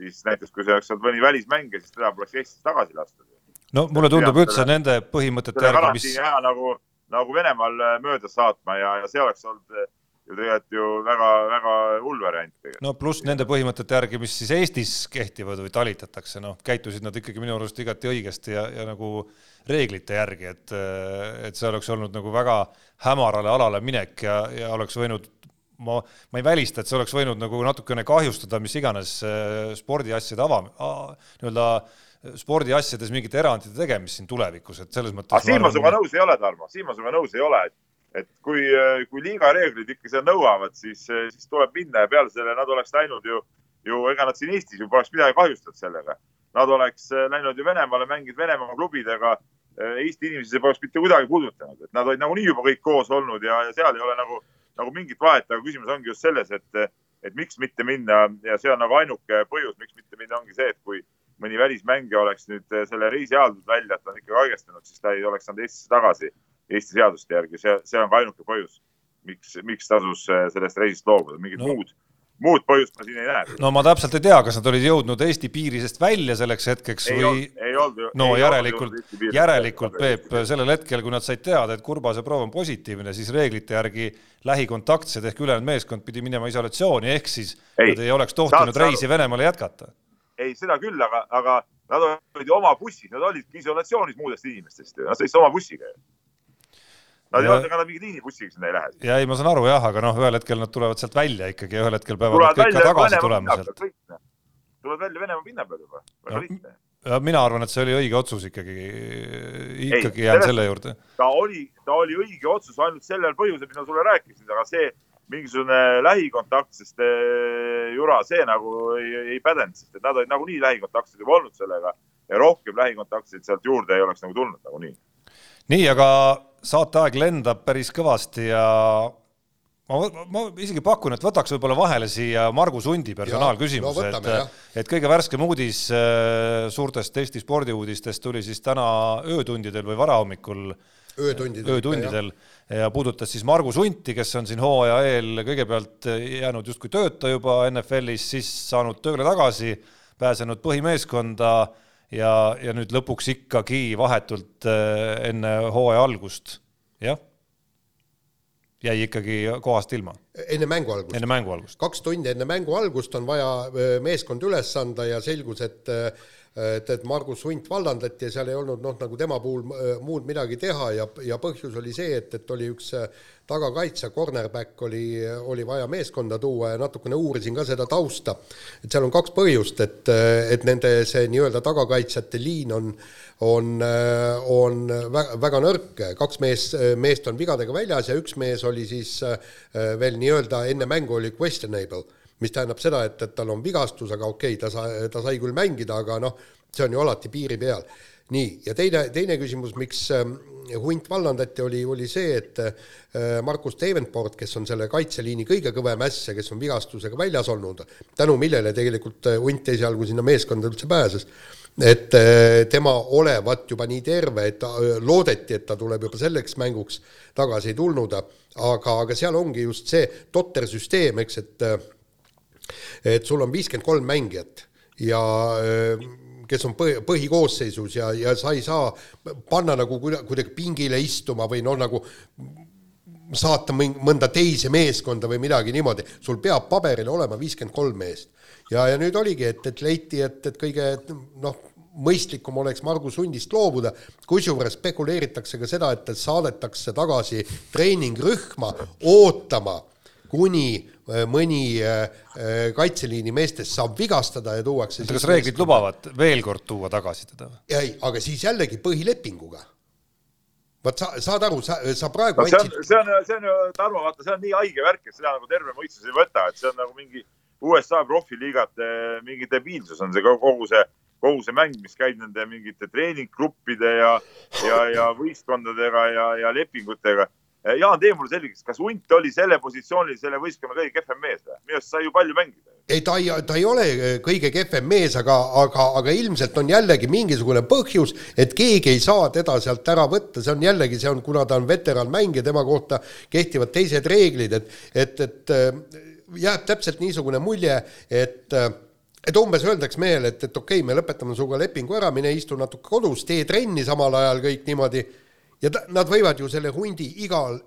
siis näiteks kui see oleks olnud mõni välismängija, siis teda poleks Eestisse tagasi lastud no mulle tundub üldse nende põhimõtete järgi, mis. nagu, nagu Venemaal äh, mööda saatma ja, ja see oleks olnud äh, ju tegelikult ju väga-väga hull variant no pluss nende põhimõtete järgi, mis siis Eestis kehtivad või talitatakse, noh, käitusid nad ikkagi minu arust igati õigesti ja, ja nagu reeglite järgi, et, äh, et see oleks olnud nagu väga hämarale alale minek ja, ja oleks võinud ma, ma ei välista, et see oleks võinud nagu natukene kahjustada mis iganes spordiasjade ava-, nii-öelda spordiasjades mingite erandite tegemist siin tulevikus, et selles mõttes. siin ma sinuga nõus ei ole, Tarmo, siin ma sinuga nõus ei ole, et, et kui, kui liiga reeglid ikka seda nõuavad, siis, siis tuleb minna ja peale selle nad oleks läinud ju, ju ega nad siin Eestis ju poleks midagi kahjustanud sellega. Nad oleks läinud ju Venemaale, mänginud Venemaa klubidega. Eesti inimesi see poleks mitte kuidagi puudutanud, et nad olid nagunii juba kõik koos olnud ja, ja seal ei ole nagu, nagu mingit vahet, aga küsimus ongi just selles, et, et miks mitte minna ja see on nagu ainuke põhjus, miks mitte minna, ongi see, et kui mõni välismängija oleks nüüd eh, selle reisi ajaldud välja, et ta on ikkagi haigestunud, siis ta ei oleks saanud Eestisse tagasi Eesti seaduste järgi, see, see on ka ainuke põhjus, miks, miks tasus eh, sellest reisist loobuda, mingit no. muud, muud põhjust ma siin ei näe. no ma täpselt ei tea, kas nad olid jõudnud Eesti piiri seest välja selleks hetkeks ei või ei olnud, no ei järelikult, järelikult Peep, sellel hetkel, kui nad said teada, et Kurbase proov on positiivne, siis reeglite järgi lähikontaktsed ehk ülejäänud meeskond pidi minema isolatsiooni, ehk siis ei, nad ei oleks tohtinud reisi Venemaale jätkata ei, seda küll, aga, aga nad olid ju oma bussis, nad olidki isolatsioonis muudest inimestest ju, nad sõitsid oma bussiga ju. Nad ei olnud, ega nad mingi liinibussiga sinna ei lähe. ja ei, ma saan aru jah, aga noh, ühel hetkel nad tulevad sealt välja ikkagi ja ühel hetkel peavad nad kõik ka tagasi tulema sealt. tulevad välja Venemaa pinna peal juba, väga no, lihtne. ja mina arvan, et see oli õige otsus ikkagi, ikkagi jään selle juurde. ta oli, ta oli õige otsus ainult sellel põhjusel, mis ma sulle rääkisin, aga see mingisugune lähikontaktsest jura, see nagu ei, ei pädenud, sest et nad olid nagunii lähikontaktsed juba olnud sellega ja rohkem lähikontaktseid sealt juurde ei oleks nagu tulnud nagunii. nii, aga saateaeg lendab päris kõvasti ja ma, ma isegi pakun, et võtaks võib-olla vahele siia Margus Hundi personaalküsimuse no, et, et kõige värskem uudis äh, suurtest Eesti spordiuudistest tuli siis täna öötundidel või varahommikul öötundidel, öötundidel ja puudutas siis Margus Hunti, kes on siin hooaja eel kõigepealt jäänud justkui tööta juba NFL-is, siis saanud tööle tagasi, pääsenud põhimeeskonda ja, ja nüüd lõpuks ikkagi vahetult äh, enne hooaja algust, jah jäi ikkagi kohast ilma. enne mängu algust? enne mängu algust. kaks tundi enne mängu algust on vaja äh, meeskond üles anda ja selgus, et et, et Margus Hunt vallandati ja seal ei olnud noh, nagu tema puhul äh, muud midagi teha ja, ja põhjus oli see, et, et oli üks tagakaitsja, cornerback oli, oli vaja meeskonda tuua ja natukene uurisin ka seda tausta. et seal on kaks põhjust, et, et nende see nii-öelda tagakaitsjate liin on on, on väga, nõrk, kaks mees, meest on vigadega väljas ja üks mees oli siis äh, veel nii-öelda enne mängu oli questionable, mis tähendab seda, et, et tal on vigastus, aga okei okay,, ta sai, ta sai küll mängida, aga noh, see on ju alati piiri peal. nii, ja teine, teine küsimus, miks ähm, hunt vallandati, oli, oli see, et äh, Markus Davenport, kes on selle kaitseliini kõige kõvem äss ja kes on vigastusega väljas olnud, tänu millele tegelikult äh, hunt esialgu sinna meeskonda üldse pääses et äh, tema olevat juba nii terve, et ta, loodeti, et ta tuleb juba selleks mänguks tagasi ei tulnud, aga, aga seal ongi just see totter süsteem, eks, et et sul on viiskümmend kolm mängijat ja kes on põhi, põhikoosseisus ja, ja sa ei saa panna nagu kuidagi pingile istuma või noh, nagu saata mõnda teise meeskonda või midagi niimoodi, sul peab paberil olema viiskümmend kolm meest. Ja, ja nüüd oligi, et, et leiti, et, et kõige noh, mõistlikum oleks Margus Hundist loobuda, kusjuures spekuleeritakse ka seda, et saadetakse tagasi treeningrühma ootama, kuni äh, mõni äh, äh, kaitseliini meestest saab vigastada ja tuuakse kas reeglid lubavad veel kord tuua tagasi teda? ei, aga siis jällegi põhilepinguga vot sa, saad aru, sa, sa praegu no, see on, see on, see on ju, Tarmo, vaata, see on nii haige värk, et seda nagu terve mõistus ei võta, et see on nagu mingi USA profiliigate mingi debiilsus on see kogu see, kogu see mäng, mis käib nende mingite treeninggruppide ja, ja, ja võistkondadega ja, ja lepingutega. Jaan, tee mulle selgeks, kas Hunt oli selle positsioonil selle võistkonna kõige kehvem mees või? minu arust sai ju palju mängida. ei, ta ei, ta ei ole kõige kehvem mees, aga, aga, aga ilmselt on jällegi mingisugune põhjus, et keegi ei saa teda sealt ära võtta, see on jällegi, see on, kuna ta on veteranmängija, tema kohta kehtivad teised reeglid, et, et, et jääb täpselt niisugune mulje, et et umbes öeldakse mehele, et, et okei okay,, me lõpetame sinuga lepingu ära, mine istu natuke kodus, tee trenni samal ajal kõik niimoodi ja ta, nad võivad ju selle hundi igal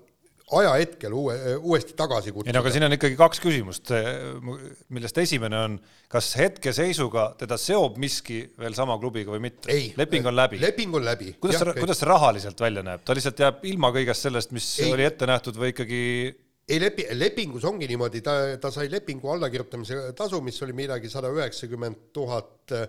ajahetkel uue, uuesti tagasi kutsuda. ei no aga siin on ikkagi kaks küsimust, millest esimene on, kas hetkeseisuga teda seob miski veel sama klubiga või mitte? leping on läbi? leping on läbi. kuidas see, kuidas see rahaliselt välja näeb, ta lihtsalt jääb ilma kõigest sellest, mis ei. oli ette nähtud või ikkagi ei lepi-, lepingus ongi niimoodi, ta, ta sai lepingu allakirjutamise tasu, mis oli midagi sada üheksakümmend tuhat äh,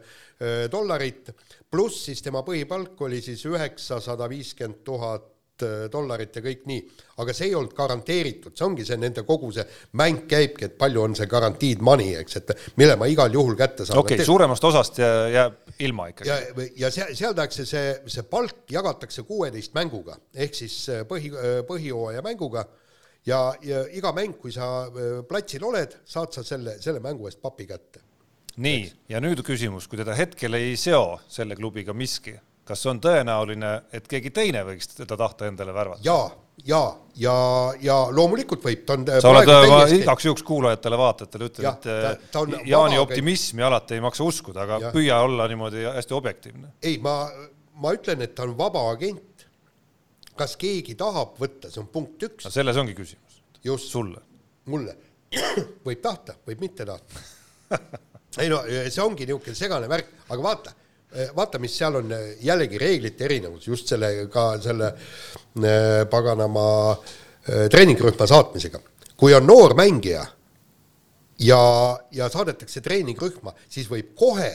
dollarit, pluss siis tema põhipalk oli siis üheksasada viiskümmend tuhat äh, dollarit ja kõik nii. aga see ei olnud garanteeritud, see ongi see nende kogu see mäng käibki, et palju on see guaranteed money, eks, et mille ma igal juhul kätte saan. okei okay,, suuremast osast jääb ilma ikkagi. ja, ja seal, seal tehakse see, see palk jagatakse kuueteist mänguga, ehk siis äh, põhi, põhijooaja mänguga ja, ja iga mäng, kui sa äh, platsil oled, saad sa selle, selle mängu eest papi kätte. nii, ja nüüd küsimus, kui teda hetkel ei seo selle klubiga miski, kas on tõenäoline, et keegi teine võiks teda tahta endale värvata? jaa, ja, ja, ja loomulikult võib, ta on sa oled, ma igaks juhuks kuulajatele-vaatajatele ütlen, et ta, ta Jaani optimismi alati ei maksa uskuda, aga ja. püüa olla niimoodi hästi objektiivne. ei, ma, ma ütlen, et ta on vaba agent, kas keegi tahab võtta, see on punkt üks. selles ongi küsimus. just. sulle. mulle. *clears throat* võib tahta, võib mitte tahta. ei no see ongi niisugune segane värk, aga vaata, vaata, mis seal on jällegi reeglite erinevus just selle, ka selle äh, paganama äh, treeningrühma saatmisega. kui on noor mängija ja, ja saadetakse treeningrühma, siis võib kohe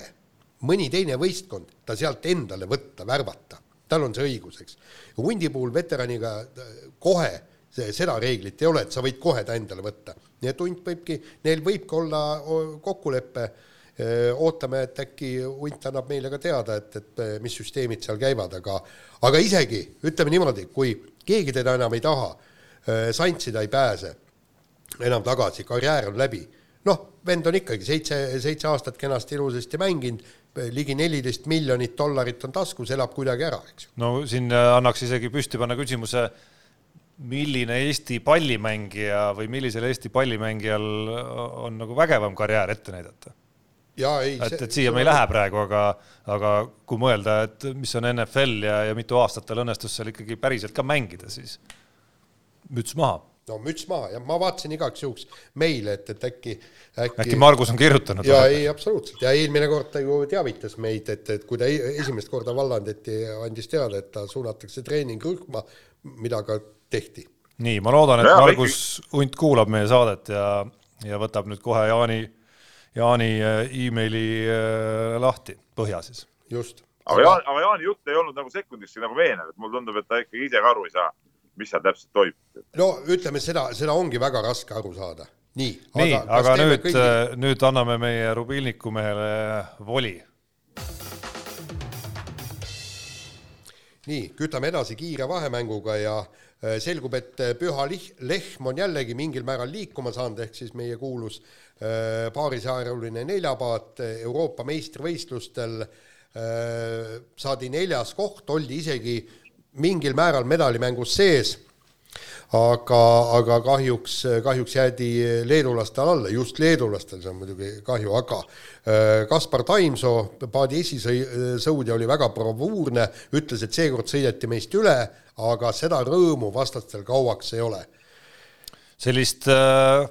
mõni teine võistkond ta sealt endale võtta, värvata tal on see õigus, eks. hundi puhul veteraniga äh, kohe see, seda reeglit ei ole, et sa võid kohe ta endale võtta. nii et hunt võibki, neil võibki olla kokkulepe, äh, ootame, et äkki hunt annab meile ka teada, et, et äh, mis süsteemid seal käivad, aga aga isegi, ütleme niimoodi, kui keegi teda enam ei taha, Santsida ei pääse, enam tagasi, karjäär on läbi. noh, vend on ikkagi seitse, seitse aastat kenasti ilusasti mänginud, ligi neliteist miljonit dollarit on taskus, elab kuidagi ära, eks ju. no siin annaks isegi püsti panna küsimuse, milline Eesti pallimängija või millisel Eesti pallimängijal on nagu vägevam karjäär ette näidata? Ei, et, et siia me ei lähe praegu, aga, aga kui mõelda, et mis on NFL ja, ja mitu aastat tal õnnestus seal ikkagi päriselt ka mängida, siis müts maha. No müts maha ja ma vaatasin igaks juhuks meile, et, et äkki, äkki. äkki Margus on kirjutanud? ja ei, absoluutselt ja eelmine kord ta ju teavitas meid, et, et kui ta e-, esimest korda vallandati, andis teada, et ta suunatakse treeningrühma, mida ka tehti. nii, ma loodan, et ja, Margus Unt kuulab meie saadet ja, ja võtab nüüd kohe Jaani, Jaani äh, emaili äh, lahti põhja siis. just. aga Jaan, aga Jaani jutt ei olnud nagu sekundikski nagu veenev, et mulle tundub, et ta ikkagi ise ka aru ei saa mis seal täpselt toimub. no ütleme seda, seda ongi väga raske aru saada. nii, nii, aga, aga nüüd kõigi..., äh, nüüd anname meie Rubilniku mehele voli. nii, kütame edasi kiire vahemänguga ja äh, selgub, et äh, Püha Lehm on jällegi mingil määral liikuma saanud, ehk siis meie kuulus paarisarjaline neljapaat Euroopa meistrivõistlustel saadi neljas koht, oldi isegi mingil määral medalimängus sees, aga, aga kahjuks, kahjuks jäädi leedulastel alla, just leedulastel, see on muidugi kahju, aga äh, Kaspar Taimsoo, paadi esisõudja, oli väga bravuurne, ütles, et seekord sõideti meist üle, aga seda rõõmu vastastel kauaks ei ole. sellist äh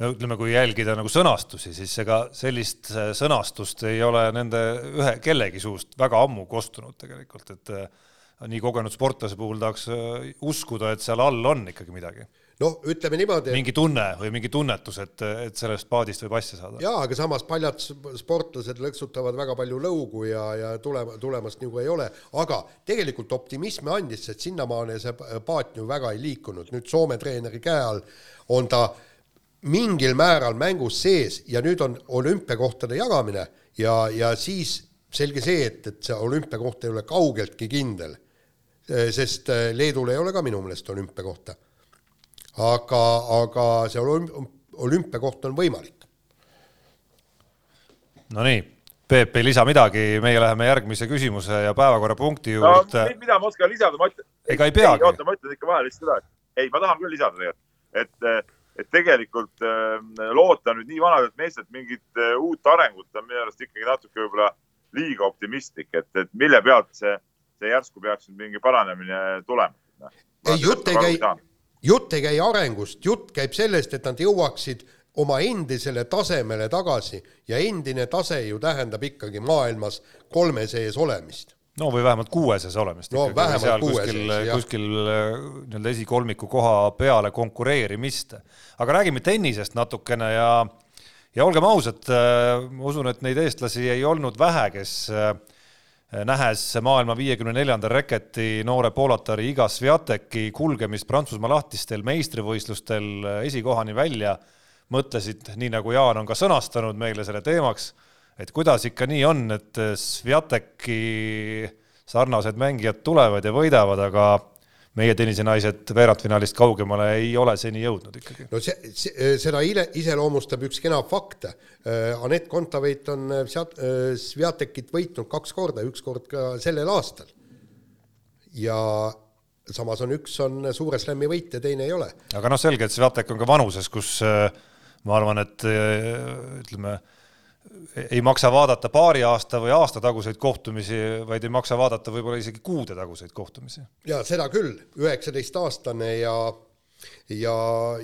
no ütleme, kui jälgida nagu sõnastusi, siis ega sellist äh, sõnastust ei ole nende ühe kellegi suust väga ammu kostunud tegelikult, et nii kogenud sportlase puhul tahaks äh, uskuda, et seal all on ikkagi midagi. noh, ütleme niimoodi. mingi tunne või mingi tunnetus, et, et sellest paadist võib asja saada. jaa, aga samas paljad sportlased lõksutavad väga palju lõugu ja, ja tulema, tulemast nagu ei ole, aga tegelikult optimismi andis, sest sinnamaani see paat ju väga ei liikunud, nüüd Soome treeneri käe all on ta mingil määral mängus sees ja nüüd on olümpiakohtade jagamine ja, ja siis selge see, et, et see olümpiakoht ei ole kaugeltki kindel sest eh, Leedul ei ole ka minu meelest olümpiakohta. aga, aga see olümpiakoht on võimalik. Nonii, Peep ei lisa midagi, meie läheme järgmise küsimuse ja päevakorrapunkti juurde no,. mida ma oskan lisada, ma ütlen. ega ei peagi. oota, ma ütlen ikka vahele lihtsalt seda, et ei, ma tahan küll lisada tegelikult, et, et tegelikult äh, loota nüüd nii vanadelt meestelt mingit äh, uut arengut on minu arust ikkagi natuke võib-olla liiga optimistlik, et, et mille pealt see see järsku peaks nüüd mingi paranemine tulema. Ei, jutt ei käi, jutt ei käi arengust, jutt käib sellest, et nad jõuaksid oma endisele tasemele tagasi ja endine tase ju tähendab ikkagi maailmas kolme sees olemist no või vähemalt kuue sees olemist. no vähemalt kuue kuskil, sees, jah. kuskil äh, nii-öelda esikolmiku koha peale konkureerimist. aga räägime tennisest natukene ja, ja olgem ausad, äh, ma usun, et neid eestlasi ei olnud vähe, kes äh, Eh, nähes maailma viiekümne neljanda reketi noore poolatari Iga Sviateki kulgemist Prantsusmaa lahtistel meistrivõistlustel eh, esikohani välja, mõtlesid, nii nagu Jaan on ka sõnastanud meile selle teemaks, et kuidas ikka nii on, et eh, Sviateki sarnased mängijad tulevad ja võidavad, aga meie tennisenaised veerandfinaalist kaugemale ei ole seni jõudnud ikkagi. no see, see, seda ile, iseloomustab üks kena fakt. Äh, Anett Kontaveit on äh, äh, Sviatekit võitnud kaks korda, üks kord ka sellel aastal. ja samas on üks on suure slam'i võitja, teine ei ole. aga noh, selge, et Sviatek on ka vanuses, kus ma arvan, et ütleme ei maksa vaadata paari aasta või aasta taguseid kohtumisi, vaid ei maksa vaadata võib-olla isegi kuude taguseid kohtumisi. ja seda küll, üheksateistaastane ja ja,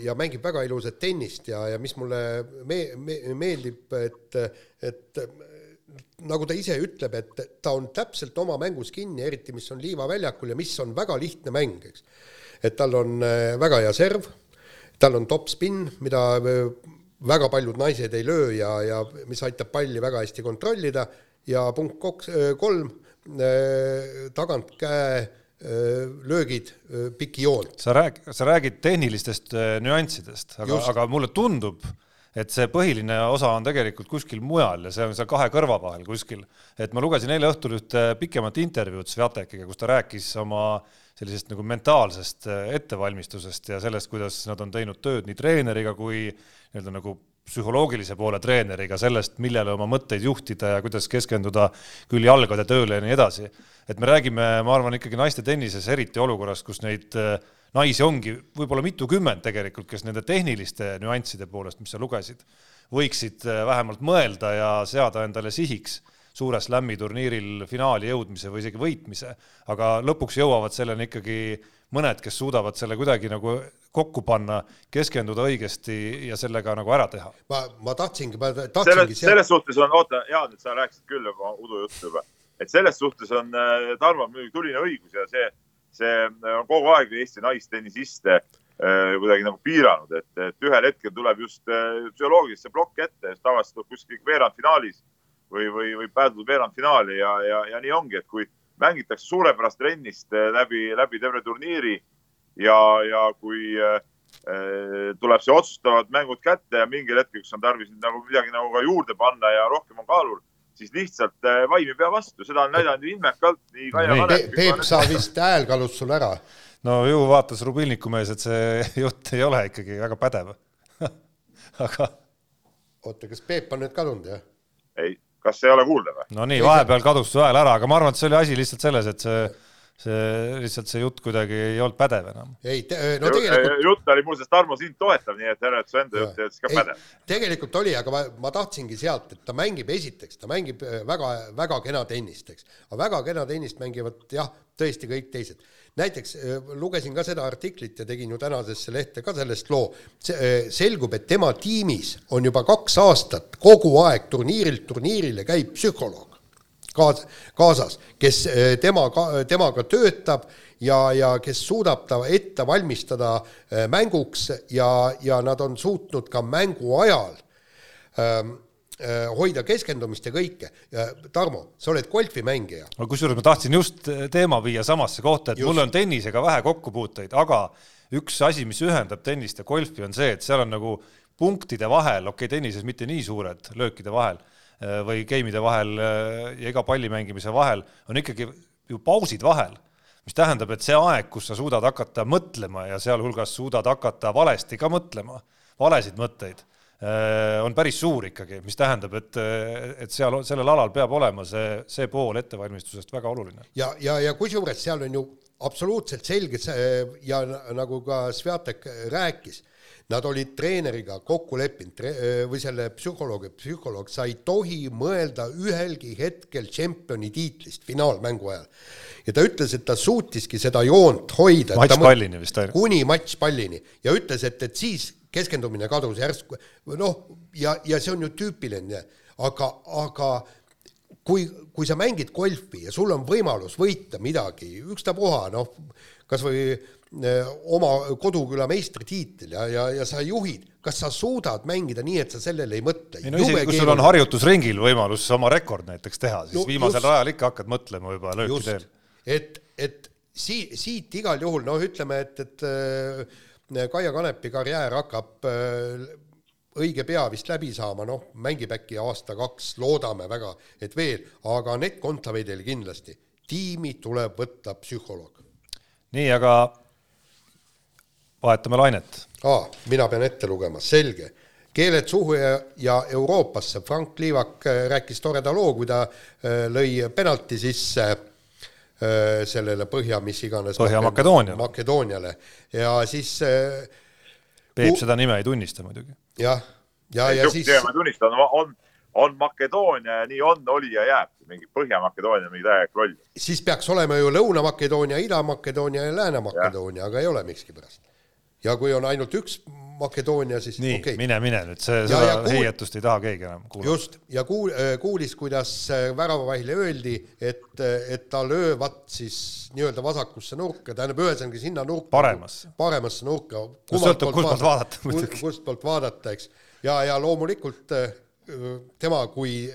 ja mängib väga ilusat tennist ja, ja mis mulle me-, me-, meeldib, et, et nagu ta ise ütleb, et ta on täpselt oma mängus kinni, eriti mis on Liiva väljakul ja mis on väga lihtne mäng, eks. et tal on äh, väga hea serv, tal on top spin, mida väga paljud naised ei löö ja, ja mis aitab palli väga hästi kontrollida ja punkt koks, kolm, tagant käe löögid piki joont. sa rääg-, sa räägid tehnilistest nüanssidest, aga, aga mulle tundub, et see põhiline osa on tegelikult kuskil mujal ja see on seal kahe kõrva vahel kuskil. et ma lugesin eile õhtul ühte pikemat intervjuud Sviatekiga, kus ta rääkis oma sellisest nagu mentaalsest ettevalmistusest ja sellest, kuidas nad on teinud tööd nii treeneriga kui nii-öelda nagu psühholoogilise poole treeneriga sellest, millele oma mõtteid juhtida ja kuidas keskenduda küll jalgade tööle ja nii edasi. et me räägime, ma arvan, ikkagi naiste tennises eriti olukorras, kus neid äh, naisi ongi võib-olla mitukümmend tegelikult, kes nende tehniliste nüansside poolest, mis sa lugesid, võiksid äh, vähemalt mõelda ja seada endale sihiks suure slam'i turniiril finaali jõudmise või isegi võitmise, aga lõpuks jõuavad selleni ikkagi mõned, kes suudavad selle kuidagi nagu kokku panna, keskenduda õigesti ja sellega nagu ära teha. ma, ma tahtsingi, ma tahtsingi selles, selles suhtes on, oota, Jaan, et sa rääkisid küll juba udujuttu juba, et selles suhtes on äh, Tarmo muidugi tuline õigus ja see, see on kogu aeg Eesti naistennisiste äh, kuidagi nagu piiranud, et, et ühel hetkel tuleb just äh, psühholoogiliselt see plokk ette, tavaliselt kuskil veerandfinaalis või, või, või päädud veerandfinaali ja, ja, ja nii ongi, et kui mängitakse suurepärast trennist eh, läbi, läbi terve turniiri ja, ja kui äh, tuleb see otsustavad mängud kätte ja mingil hetkel, kus on tarvis nagu midagi nagu ka juurde panna ja rohkem on kaalul, siis lihtsalt äh, vaim ei pea vastu, seda on näidanud ilmekalt nii Kaia no, Kanep. Peep, sa vist hääl kadus sul ära. no ju vaatas Rubilniku mees, et see *laughs* jutt ei ole ikkagi väga pädev *laughs* aga. oota, kas Peep on nüüd kadunud, jah? ei kas ei ole kuulda või? no nii, vahepeal kadus su hääl ära, aga ma arvan, et see oli asi lihtsalt selles, et see see lihtsalt see jutt kuidagi ei olnud pädev enam. ei, no tegelikult. jutt oli muuseas Tarmo sind toetav, nii et ära, et su enda jutt ei olnud siis ka pädev. tegelikult oli, aga ma, ma tahtsingi sealt, et ta mängib esiteks, ta mängib väga-väga äh, kena tennist, eks. aga väga kena tennist mängivad jah, tõesti kõik teised näiteks äh, lugesin ka seda artiklit ja tegin ju tänasesse lehte ka sellest loo, selgub, et tema tiimis on juba kaks aastat kogu aeg turniirilt turniirile käib psühholoog kaas-, kaasas, kes äh, temaga, temaga töötab ja, ja kes suudab ta ette valmistada mänguks ja, ja nad on suutnud ka mängu ajal ähm, Äh, hoida keskendumist ja kõike. Tarmo, sa oled golfimängija. no kusjuures ma tahtsin just äh, teema viia samasse kohta, et just. mul on tennisega vähe kokkupuuteid, aga üks asi, mis ühendab tennist ja golfi, on see, et seal on nagu punktide vahel, okei okay,, tennises mitte nii suured löökide vahel äh, või game'ide vahel ja iga palli mängimise vahel on ikkagi ju pausid vahel mis tähendab, et see aeg, kus sa suudad hakata mõtlema ja sealhulgas suudad hakata valesti ka mõtlema, valesid mõtteid Äh, on päris suur ikkagi, mis tähendab, et, et seal, sellel alal peab olema see, see pool ettevalmistusest väga oluline. ja, ja, ja kusjuures seal on ju absoluutselt selge see ja nagu ka Sviatek rääkis, nad olid treeneriga kokku leppinud või selle psühholoogi, psühholoog, sa ei tohi mõelda ühelgi hetkel tšempioni tiitlist finaalmängu ajal. ja ta ütles, et ta suutiski seda joont hoida. matšpallini vist ainult. kuni matšpallini ja ütles, et, et siis keskendumine kadus järsku, noh, ja, ja see on ju tüüpiline, aga, aga kui, kui sa mängid golfi ja sul on võimalus võita midagi, ükstapuha, noh, kas või eh, oma koduküla meistritiitel ja, ja, ja sa juhid, kas sa suudad mängida nii, et sa sellele ei mõtle? ei no isegi, kui sul on harjutusringil võimalus oma rekord näiteks teha, siis no, viimasel just, rajal ikka hakkad mõtlema juba lööki teel. et, et sii-, siit igal juhul noh, ütleme, et, et äh, Kaia Kanepi karjäär hakkab äh, õige pea vist läbi saama, noh, mängib äkki aasta-kaks, loodame väga, et veel, aga Anett Kontaveidil kindlasti. tiimi tuleb võtta psühholoog. Nii, aga vahetame lainet. aa, mina pean ette lugema, selge. keeled suhu ja, ja Euroopasse, Frank Liivak äh, rääkis toreda loo, kui ta äh, lõi penalti sisse Äh, sellele Põhja, mis iganes. Põhja-Makedooniale. Makedooniale ja siis Peep seda nime ei tunnista muidugi. jah, ja, ja, ja siis. ma tunnistan, on, on Makedoonia ja nii on, oli ja jääb. mingi Põhja-Makedoonia mingi täielik roll. siis peaks olema ju Lõuna-Makedoonia, Ida-Makedoonia ja Lääne-Makedoonia, aga ei ole miskipärast. ja kui on ainult üks Makedoonia, siis nii okay., mine, mine nüüd, see, seda kuul... heietust ei taha keegi enam kuulata. just, ja kuul-, äh, kuulis, kuidas äh, väravavahile öeldi, et, äh, et ta löövat siis nii-öelda vasakusse nurka, tähendab, ühesõnaga sinna nurka. paremasse. paremasse nurka. sõltub, kust poolt vaadata muidugi. kust poolt vaadata, eks. ja, ja loomulikult tema kui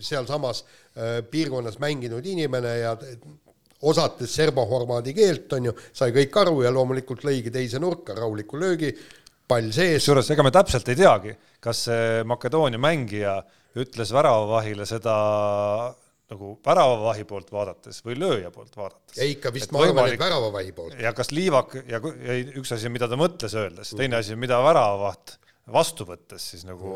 sealsamas piirkonnas mänginud inimene ja osates serbo-horvaadi keelt, on ju, sai kõik aru ja loomulikult lõigi teise nurka rahuliku löögi pall sees. kusjuures ega me täpselt ei teagi, kas see Makedoonia mängija ütles väravavahile seda nagu väravavahi poolt vaadates või lööja poolt vaadates. ei ikka vist ma arvan, et väravavahi poolt. ja kas Liivak ja ja üks asi, mida ta mõtles öeldes, teine asi, mida väravavaht vastu võttes siis nagu,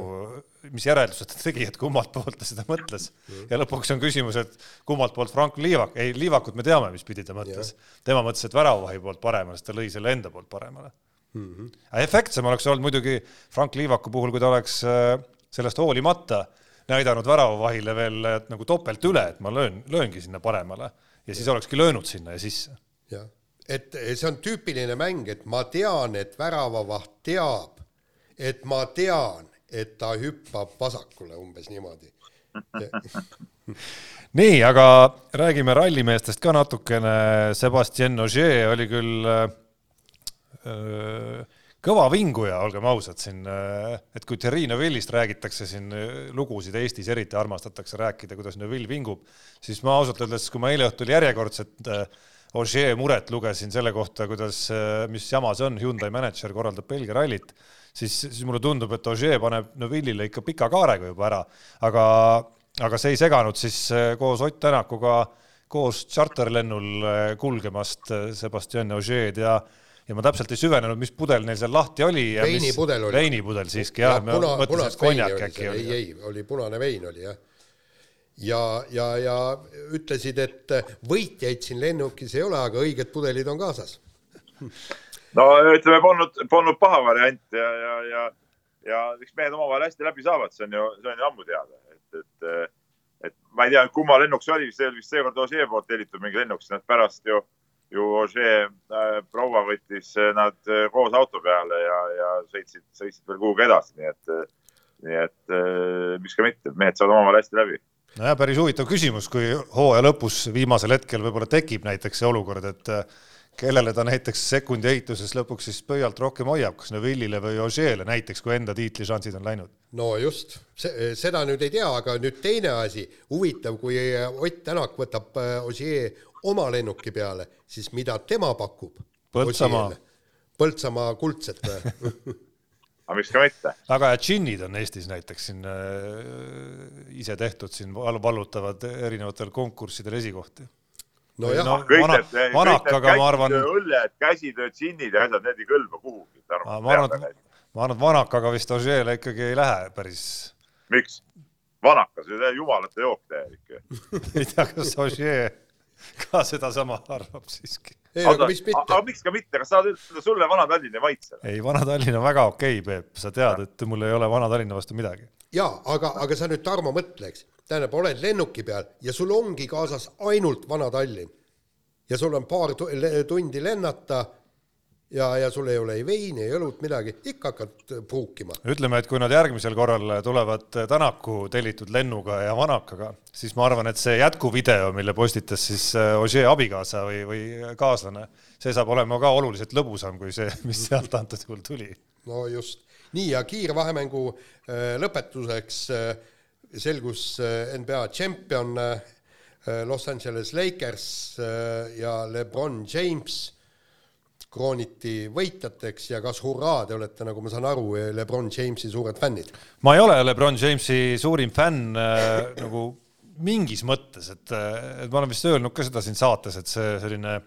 mis järeldused ta tegi, et kummalt poolt ta seda mõtles. ja lõpuks on küsimus, et kummalt poolt Frank Liivak, ei Liivakut me teame, mis pidi ta mõtles. tema mõtles, et väravavahi poolt paremale, siis ta lõi selle enda poolt paremale mm. -hmm. efektsem oleks olnud muidugi Frank Liivaku puhul, kui ta oleks äh, sellest hoolimata näidanud väravavahile veel nagu topelt üle, et ma löön, lööngi sinna paremale ja siis olekski löönud sinna ja sisse jah, et see on tüüpiline mäng, et ma tean, et väravavaht teab, et ma tean, et ta hüppab vasakule umbes niimoodi. *laughs* nii, aga räägime rallimeestest ka natukene. Sebastian Ogier oli küll öö, kõva vinguja, olgem ausad siin, et kui Thierry Neuvillist räägitakse siin lugusid Eestis eriti armastatakse rääkida, kuidas Neuville vingub, siis ma ausalt öeldes, kui ma eile õhtul järjekordset Ogier muret lugesin selle kohta, kuidas, mis jama see on, Hyundai mänedžer korraldab Belgia rallit, siis, siis mulle tundub, et Ogier paneb Neuvillile ikka pika kaarega juba ära, aga, aga see ei seganud siis äh, koos Ott Tänakuga koos tšarterlennul äh, kulgemast äh, Sebastian Ogier'd ja ja ma täpselt ei süvenenud, mis pudel neil seal lahti oli. Veinipudel oli. veinipudel siiski jah, ma puna, mõtlesin, et konjak oli äkki oli ei, ei, oli punane vein oli jah. ja, ja, ja ütlesid, et võitjaid siin lennukis ei ole, aga õiged pudelid on kaasas. *laughs* no ütleme, polnud, polnud paha variant ja, ja, ja, ja eks mehed omavahel hästi läbi saavad, see on ju, see on ju ammu teada, et, et, et ma ei tea, kumma lennuk see oli, see oli vist seekord Ožee poolt tellitud mingi lennuk, siis nad pärast ju, ju Ožee äh, proua võttis nad äh, koos auto peale ja, ja sõitsid, sõitsid veel kuhugi edasi, nii et, nii et äh, miks ka mitte, mehed saavad omavahel hästi läbi. Nojah, päris huvitav küsimus, kui hooaja lõpus viimasel hetkel võib-olla tekib näiteks see olukord, et kellele ta näiteks sekundi ehituses lõpuks siis pöialt rohkem hoiab, kas Neville'ile või Ogier'le näiteks, kui enda tiitlišansid on läinud. no just, seda nüüd ei tea, aga nüüd teine asi, huvitav, kui Ott Tänak võtab äh, Ossier oma lennuki peale, siis mida tema pakub? Põltsamaa.. Põltsamaa kuldset või? *laughs* aga miks ka mitte. head džinnid on Eestis näiteks siin äh, ise tehtud, siin val- vallutavad erinevatel konkurssidel esikohti. Nojah No- no,, kõik Vana- need, kõik vanakaga need ma arvan- õlled, käsitöö džinnid ja asjad, need ei kõlba kuhugi. ma arvan, et, ma arvan, et vanakaga vist Ogier'le ikkagi ei lähe päris, miks? vanakas, jumalate jook täielik. *laughs* ei tea, kas Ogier ka sedasama arvab siiski. ei, aga aga miks ka mitte, kas saad ütelda sulle Vana-Tallinn ei maitse? ei, Vana-Tallinn on väga okei okay,, Peep, sa tead, et mul ei ole Vana-Tallinna vastu midagi. jaa, aga, aga sa nüüd, Tarmo, mõtle, eks. tähendab, oled lennuki peal ja sul ongi kaasas ainult Vana-Tallinn. ja sul on paar tundi lennata ja, ja sul ei ole ei veini, ei õlut, midagi, ikka hakkad pruukima. ütleme, et kui nad järgmisel korral tulevad Tänaku tellitud lennuga ja vanakaga, siis ma arvan, et see jätkuvideo, mille postitas siis äh, Ogier abikaasa või, või kaaslane, see saab olema ka oluliselt lõbusam kui see, mis sealt antud juhul tuli. no just, nii ja kiirvahemängu äh, lõpetuseks äh, selgus äh, NBA tšempion äh, Los Angeles Lakers äh, ja Lebron James krooniti võitjateks ja kas hurraa, te olete, nagu ma saan aru, Lebron Jamesi suured fännid. ma ei ole Lebron Jamesi suurim fänn äh, *laughs* nagu mingis mõttes, et, et ma olen vist öelnud ka seda siin saates, et see selline äh,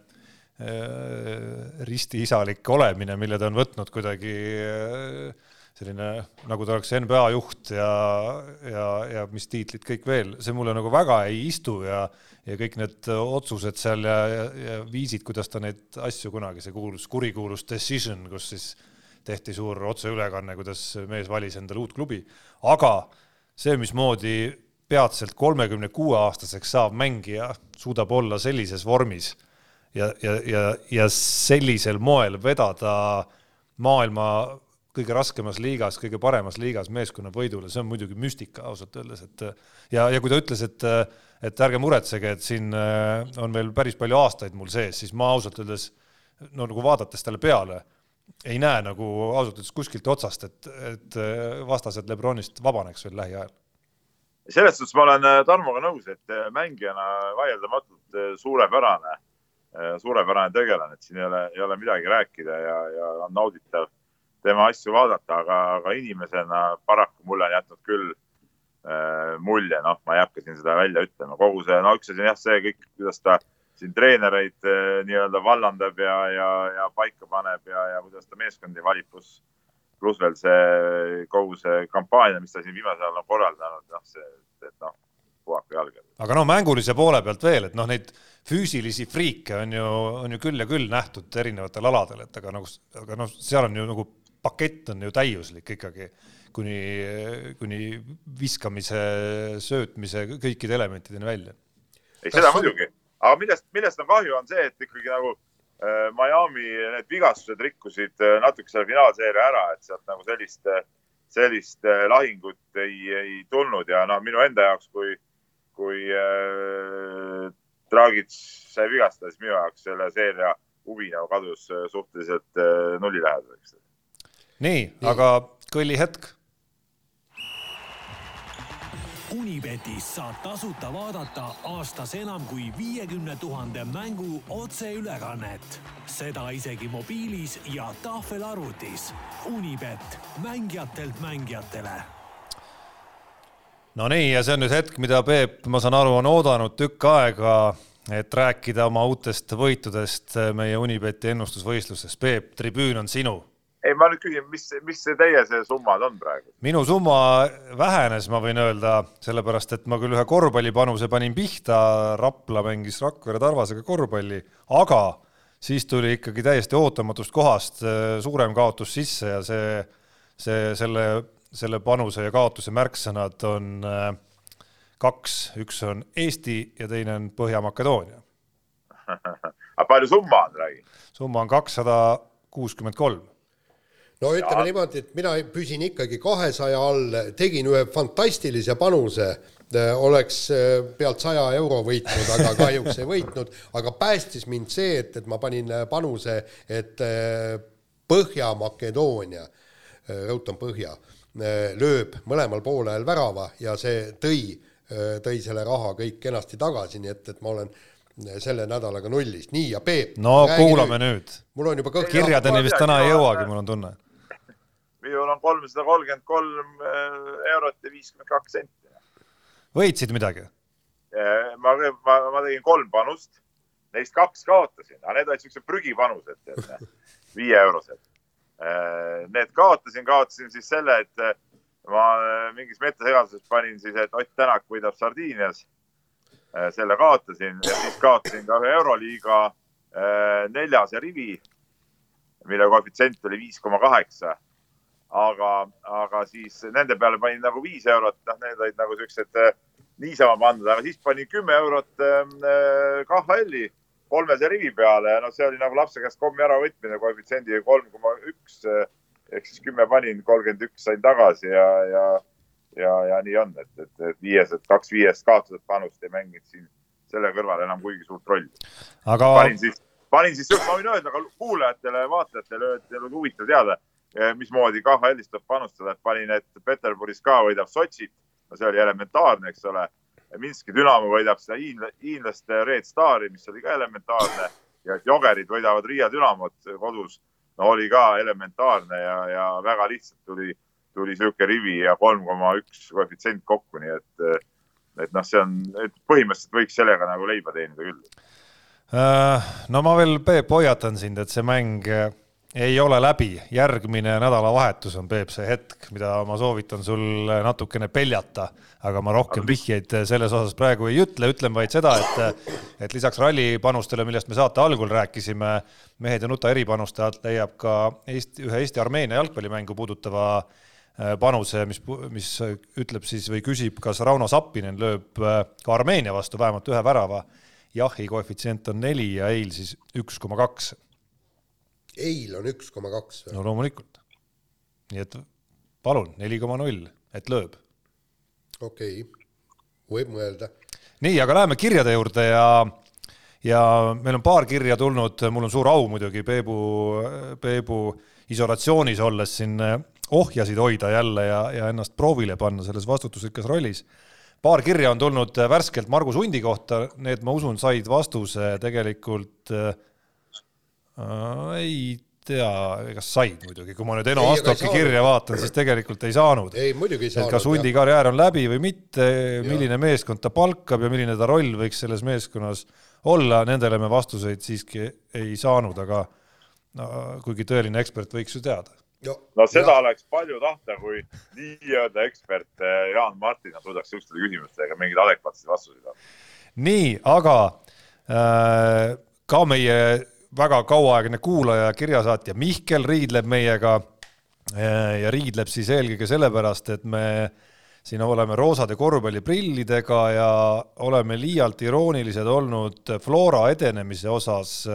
ristiisalik olemine, mille ta on võtnud kuidagi äh, selline, nagu ta oleks NBA juht ja, ja, ja mis tiitlid kõik veel, see mulle nagu väga ei istu ja ja kõik need otsused seal ja, ja, ja viisid, kuidas ta neid asju kunagi, see kuulus, kurikuulus decision, kus siis tehti suur otseülekanne, kuidas mees valis endale uut klubi, aga see, mismoodi peatselt kolmekümne kuue aastaseks saav mängija suudab olla sellises vormis ja, ja, ja, ja sellisel moel vedada maailma kõige raskemas liigas, kõige paremas liigas meeskonna võidule, see on muidugi müstika ausalt öeldes, et ja, ja kui ta ütles, et et ärge muretsege, et siin äh, on veel päris palju aastaid mul sees, siis ma ausalt öeldes no nagu vaadates talle peale ei näe nagu ausalt öeldes kuskilt otsast, et, et äh, vastased Lebronist vabaneks veel lähiajal. selles suhtes ma olen äh, Tarmoga nõus, et mängijana vaieldamatult suurepärane, suurepärane tegelane, et siin ei ole, ei ole midagi rääkida ja, ja on nauditav tema asju vaadata, aga, aga inimesena paraku mulle on jätnud küll äh, mulje, noh, ma ei hakka siin seda välja ütlema, kogu see, no üks asi on jah, see kõik, kuidas ta siin treenereid äh, nii-öelda vallandab ja, ja, ja paika paneb ja, ja kuidas ta meeskondi valib, pluss, pluss veel see kogu see kampaania, mis ta siin viimasel ajal on korraldanud, noh, see, et noh, puhake jalga. aga no mängulise poole pealt veel, et noh, neid füüsilisi friike on ju, on ju küll ja küll nähtud erinevatel aladel, et aga nagu, aga noh, seal on ju nagu pakett on ju täiuslik ikkagi kuni, kuni viskamise, söötmise, kõikide elementideni välja. ei, seda muidugi, aga millest, millest on kahju, on see, et ikkagi nagu äh, Miami need vigastused rikkusid äh, natuke selle finaalseeria ära, et sealt nagu sellist, sellist äh, lahingut ei, ei tulnud ja noh, minu enda jaoks, kui, kui äh, Dragic sai vigastada, siis minu jaoks selle seeria huvi nagu kadus suhteliselt nullilähedaseks. Nii, aga kõlli hetk Unibetis saab tasuta vaadata aastas enam kui viiekümne tuhande mängu otseülekannet. seda isegi mobiilis ja tahvelarvutis. Unibet, mängijatelt mängijatele. no nii, ja see on nüüd hetk, mida Peep, ma saan aru, on oodanud tükk aega, et rääkida oma uutest võitudest meie Unibeti ennustusvõistluses. Peep, tribüün on sinu ei, ma nüüd küsin, mis, mis see teie see summad on praegu? minu summa vähenes, ma võin öelda, sellepärast et ma küll ühe korvpallipanuse panin pihta, Rapla mängis Rakvere Tarvasega korvpalli, aga siis tuli ikkagi täiesti ootamatust kohast äh, suurem kaotus sisse ja see, see, selle, selle panuse ja kaotuse märksõnad on äh, kaks, üks on Eesti ja teine on Põhja-Makedoonia *laughs* aga palju summa on, räägi? summa on kakssada kuuskümmend kolm no ütleme ja. niimoodi, et mina püsin ikkagi kahesaja all, tegin ühe fantastilise panuse, äh, oleks äh, pealt saja euro võitnud, aga kahjuks ei võitnud, aga päästis mind see, et, et ma panin äh, panuse, et Põhja-Makedoonia, rõhutan Põhja, lööb mõlemal poolel värava ja see tõi, tõi selle raha kõik kenasti tagasi, nii et, et ma olen selle nädalaga nullis, nii ja Peep. no kuulame nüüd, nüüd.. mul on juba kõht kirjadeni vist täna ei jõuagi, mul on tunne minul on kolmsada kolmkümmend kolm äh, eurot ja viiskümmend kaks senti. võitsid midagi? Äh, ma, ma, ma tegin kolm panust, neist kaks kaotasin, aga need olid siuksed prügipanused, *laughs* viieeurosed. Äh, need kaotasin, kaotasin siis selle, et ma mingis metasegaduses panin siis, et Ott Tänak võidab Sardiinias. selle kaotasin ja siis kaotasin ka ühe Euroliiga neljase rivi, mille koefitsient oli viis koma kaheksa aga, aga siis nende peale panin nagu viis eurot, noh, need olid nagu siuksed äh, niisama pandud, aga siis panin kümme eurot äh, KHL-i kolmese rivi peale. Ja noh, see oli nagu lapse käest kommi äravõtmine koefitsiendiga kolm koma üks äh, ehk siis kümme panin, kolmkümmend üks sain tagasi ja, ja, ja, ja nii on, et, et, et viiesed, kaks viiest kaotatud panust ei mänginud siin selle kõrval enam kuigi suurt rolli. Aga.... panin siis, panin siis, ma võin öelda ka kuulajatele, vaatajatele, et teil on huvitav teada mismoodi KHL-is tuleb panustada, et panin, et Peterburis ka võidab Sotšit, no see oli elementaarne, eks ole. Minski Dünamo võidab seda hiinlaste Red Stari, mis oli ka elementaarne ja et Jogerid võidavad Riia Dünamot kodus, no oli ka elementaarne ja, ja väga lihtsalt tuli, tuli sihuke rivi ja kolm koma üks koefitsient kokku, nii et, et noh, see on, et põhimõtteliselt võiks sellega nagu leiba teenida küll. Äh, no ma veel, Peep, hoiatan sind, et see mäng ei ole läbi, järgmine nädalavahetus on, Peep, see hetk, mida ma soovitan sul natukene peljata, aga ma rohkem vihjeid selles osas praegu ei ütle, ütlen vaid seda, et, et lisaks rallipanustele, millest me saate algul rääkisime, mehed ja nuta eripanuste alt leiab ka Eesti, ühe Eesti-Armeenia jalgpallimängu puudutava äh, panuse, mis, mis ütleb siis või küsib, kas Rauno Sappinen lööb äh, ka Armeenia vastu vähemalt ühe värava. jahi koefitsient on neli ja eil siis üks koma kaks eil on üks koma kaks. no loomulikult. nii et palun, neli koma null, et lööb. okei okay., võib mõelda. nii, aga läheme kirjade juurde ja ja meil on paar kirja tulnud, mul on suur au muidugi Peebu, Peebu isolatsioonis olles siin ohjasid hoida jälle ja, ja ennast proovile panna selles vastutusrikkas rollis. paar kirja on tulnud värskelt Margus Hundi kohta, need ma usun, said vastuse tegelikult äh, ei tea, kas said muidugi, kui ma nüüd Eno Astoki kirja vaatan, siis tegelikult ei saanud. ei, muidugi ei saanud. kas Hundi karjäär on läbi või mitte, milline meeskond ta palkab ja milline ta roll võiks selles meeskonnas olla, nendele me vastuseid siiski ei saanud, aga no kuigi tõeline ekspert võiks ju teada no, seda ja. oleks palju tahta, kui nii-öelda ekspert eh, Jaan Martin suudaks sihukestele küsimustele mingeid adekvaatseid vastuseid anda. nii, aga äh, ka meie väga kauaaegne kuulaja, kirjasaatja Mihkel riidleb meiega ja riidleb siis eelkõige sellepärast, et me siin oleme roosade korvpalliprillidega ja oleme liialt iroonilised olnud Flora edenemise osas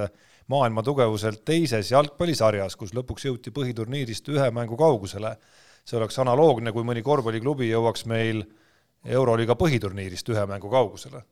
maailma tugevuselt teises jalgpallisarjas, kus lõpuks jõuti põhiturniirist ühe mängu kaugusele. see oleks analoogne, kui mõni korvpalliklubi jõuaks meil Euroliiga põhiturniirist ühe mängu kaugusele.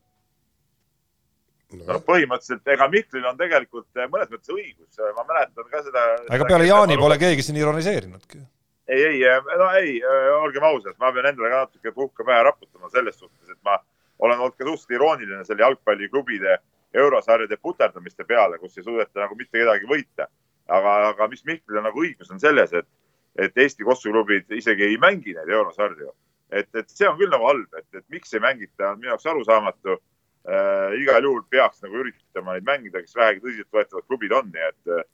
No põhimõtteliselt, ega Mihklil on tegelikult mõnes mõttes õigus, ma mäletan ka seda. ega peale Jaani pole keegi siin ironiseerinudki. ei, ei, no ei, olgem ausad, ma pean endale ka natuke puhka pähe raputama selles suhtes, et ma olen olnud ka suhteliselt irooniline selle jalgpalliklubide eurosarjade puterdamiste peale, kus ei suudeta nagu mitte kedagi võita. aga, aga mis Mihklil on nagu õigus, on selles, et, et Eesti kossuklubid isegi ei mängi neid eurosarju. et, et see on küll nagu halb, et, et miks ei mängita, on minu jaoks arusaamatu äh,. igal juhul peaks nagu üritama neid mängida, kes vähegi tõsiseltvõetavad klubid on, nii et,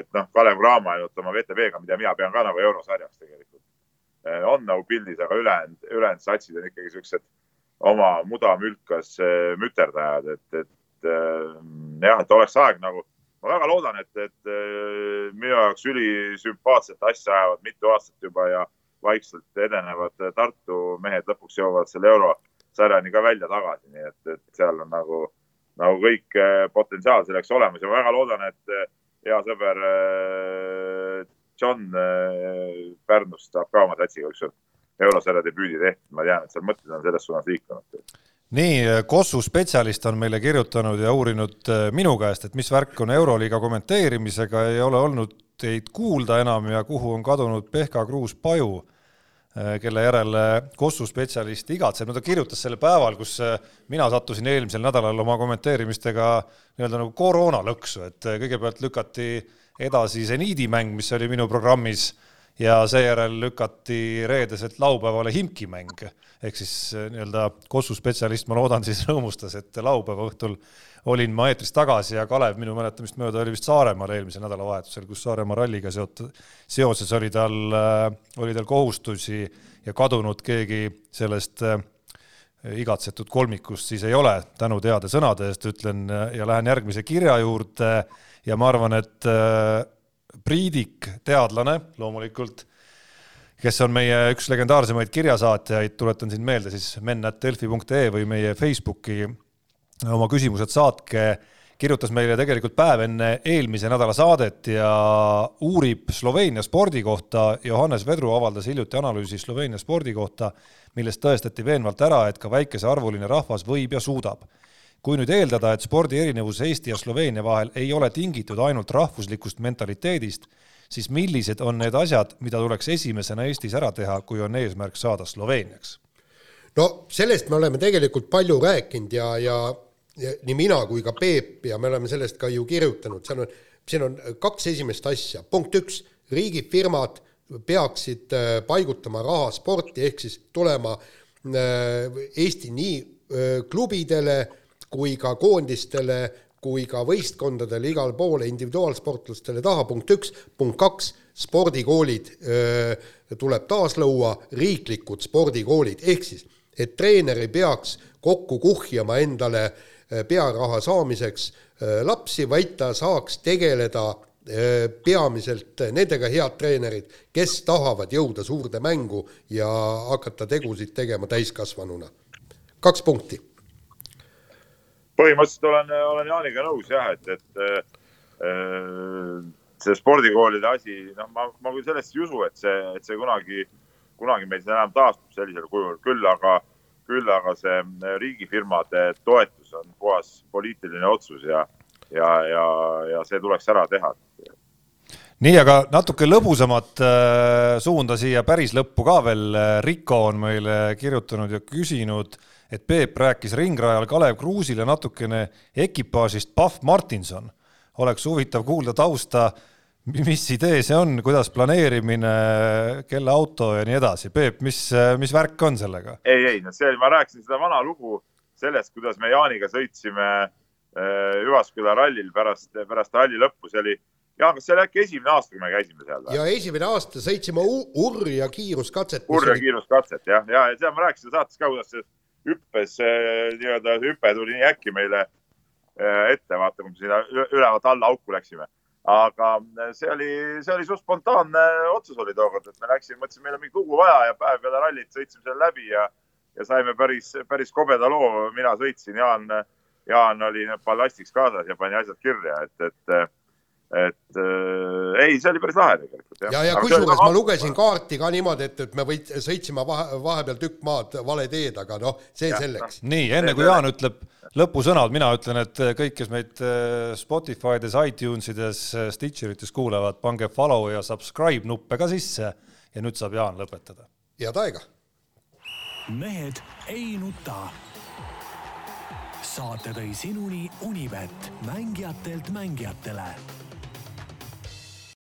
et noh, Kalev Cramo ainult oma VTV-ga, mida mina pean ka nagu eurosarjaks tegelikult, äh, on nagu pildis, aga ülejäänud, ülejäänud satsid on ikkagi siuksed oma mudamülkas äh, müterdajad, et, et et jah, et oleks aeg nagu, ma väga loodan, et, et minu jaoks ülisümpaatset asja ajavad mitu aastat juba ja vaikselt edenevad Tartu mehed lõpuks jõuavad selle eurosarjani ka välja tagasi, nii et, et seal on nagu, nagu kõik potentsiaal selleks olemas ja ma väga loodan, et hea sõber John Pärnust saab ka oma satsiga ükskord eurosarja debüüdi tehtud, ma tean, et seal mõtted on selles suunas liikunud. Nii, Kossu spetsialist on meile kirjutanud ja uurinud äh, minu käest, et mis värk on Euroliiga kommenteerimisega, ei ole olnud teid kuulda enam ja kuhu on kadunud Pehka Kruus-Paju, äh, kelle järele Kossu spetsialist igatseb. no ta kirjutas selle päeval, kus äh, mina sattusin eelmisel nädalal oma kommenteerimistega nii-öelda nagu koroonalõksu, et kõigepealt lükati edasi seniidimäng, mis oli minu programmis ja seejärel lükati reedeselt laupäevale Himki mäng ehk siis nii-öelda Kossu spetsialist, ma loodan, siis rõõmustas, et laupäeva õhtul olin ma eetris tagasi ja Kalev minu mäletamist mööda oli vist Saaremaal eelmisel nädalavahetusel, kus Saaremaa ralliga seotud, seoses oli tal, eh, oli tal kohustusi ja kadunud keegi sellest äh, igatsetud kolmikust siis ei ole, tänu teade sõnade eest ütlen ja lähen järgmise kirja juurde. Ja ma arvan, et äh, Priidik, teadlane loomulikult kes on meie üks legendaarsemaid kirjasaatjaid, tuletan siin meelde siis men.delfi.ee või meie Facebooki oma küsimused saatke, kirjutas meile tegelikult päev enne eelmise nädala saadet ja uurib Sloveenia spordi kohta. Johannes Vedru avaldas hiljuti analüüsi Sloveenia spordi kohta, milles tõestati veenvalt ära, et ka väikesearvuline rahvas võib ja suudab kui nüüd eeldada, et spordi erinevus Eesti ja Sloveenia vahel ei ole tingitud ainult rahvuslikust mentaliteedist, siis millised on need asjad, mida tuleks esimesena Eestis ära teha, kui on eesmärk saada Sloveeniaks? no sellest me oleme tegelikult palju rääkinud ja, ja, nii mina kui ka Peep ja me oleme sellest ka ju kirjutanud, seal on, siin on kaks esimest asja, punkt üks, riigifirmad peaksid äh, paigutama raha sporti, ehk siis tulema äh, Eesti nii äh, klubidele kui ka koondistele kui ka võistkondadele igale poole individuaalsportlastele taha, punkt üks, punkt kaks, spordikoolid öö, tuleb taas luua, riiklikud spordikoolid, ehk siis, et treener ei peaks kokku kuhjama endale pearaha saamiseks öö, lapsi, vaid ta saaks tegeleda öö, peamiselt nendega head treenerid, kes tahavad jõuda suurde mängu ja hakata tegusid tegema täiskasvanuna. kaks punkti põhimõtteliselt olen, olen Jaaniga nõus jah, et, et äh, see spordikoolide asi, noh, ma, ma küll sellesse ei usu, et see, et see kunagi, kunagi meil enam taastub sellisel kujul, küll aga, küll aga see riigifirmade toetus on puhas poliitiline otsus ja, ja, ja, ja see tuleks ära teha nii, aga natuke lõbusamat äh, suunda siia päris lõppu ka veel. Riko on meile kirjutanud ja küsinud et Peep rääkis ringrajal Kalev Kruusile natukene ekipaažist Pahv Martinson. oleks huvitav kuulda tausta, mis idee see on, kuidas planeerimine, kelle auto ja nii edasi, Peep, mis, mis värk on sellega? ei, ei, no see oli, ma rääkisin seda vana lugu sellest, kuidas me Jaaniga sõitsime äh, Hüvasküla rallil pärast, pärast ralli lõppu, see oli, Jaan, kas see oli äkki esimene aasta, kui me käisime seal ja esimene aasta sõitsime urja kiiruskatset. urja kiiruskatset jah, ja, ja seal ma rääkisin saates ka, kuidas see hüppes nii-öelda hüpe tuli nii äkki meile äh, ette, vaata, kui me sinna ülevalt alla auku läksime. Aga see oli, see oli suht spontaanne otsus oli tookord, et me läksime, mõtlesime, meil on mingit lugu vaja ja päev peale rallit sõitsime selle läbi ja, ja saime päris, päris kobeda loo. mina sõitsin, Jaan, Jaan oli ballastiks kaasas ja pani asjad kirja, et, et et äh, ei, see oli päris lahe tegelikult. ja, ja, ja kusjuures ma lugesin kaarti ka niimoodi, et, et me võit-, sõitsime vahe, vahepeal tükk maad vale teed, aga noh, see ja, selleks. nii, enne kui Jaan ütleb lõpusõnad, mina ütlen, et kõik, kes meid äh, Spotify'des, iTunesides, äh, Stitcherites kuulavad, pange follow ja subscribe nuppe ka sisse ja nüüd saab Jaan lõpetada. head aega. mehed ei nuta. saate tõi sinuni Unibet, mängijatelt mängijatele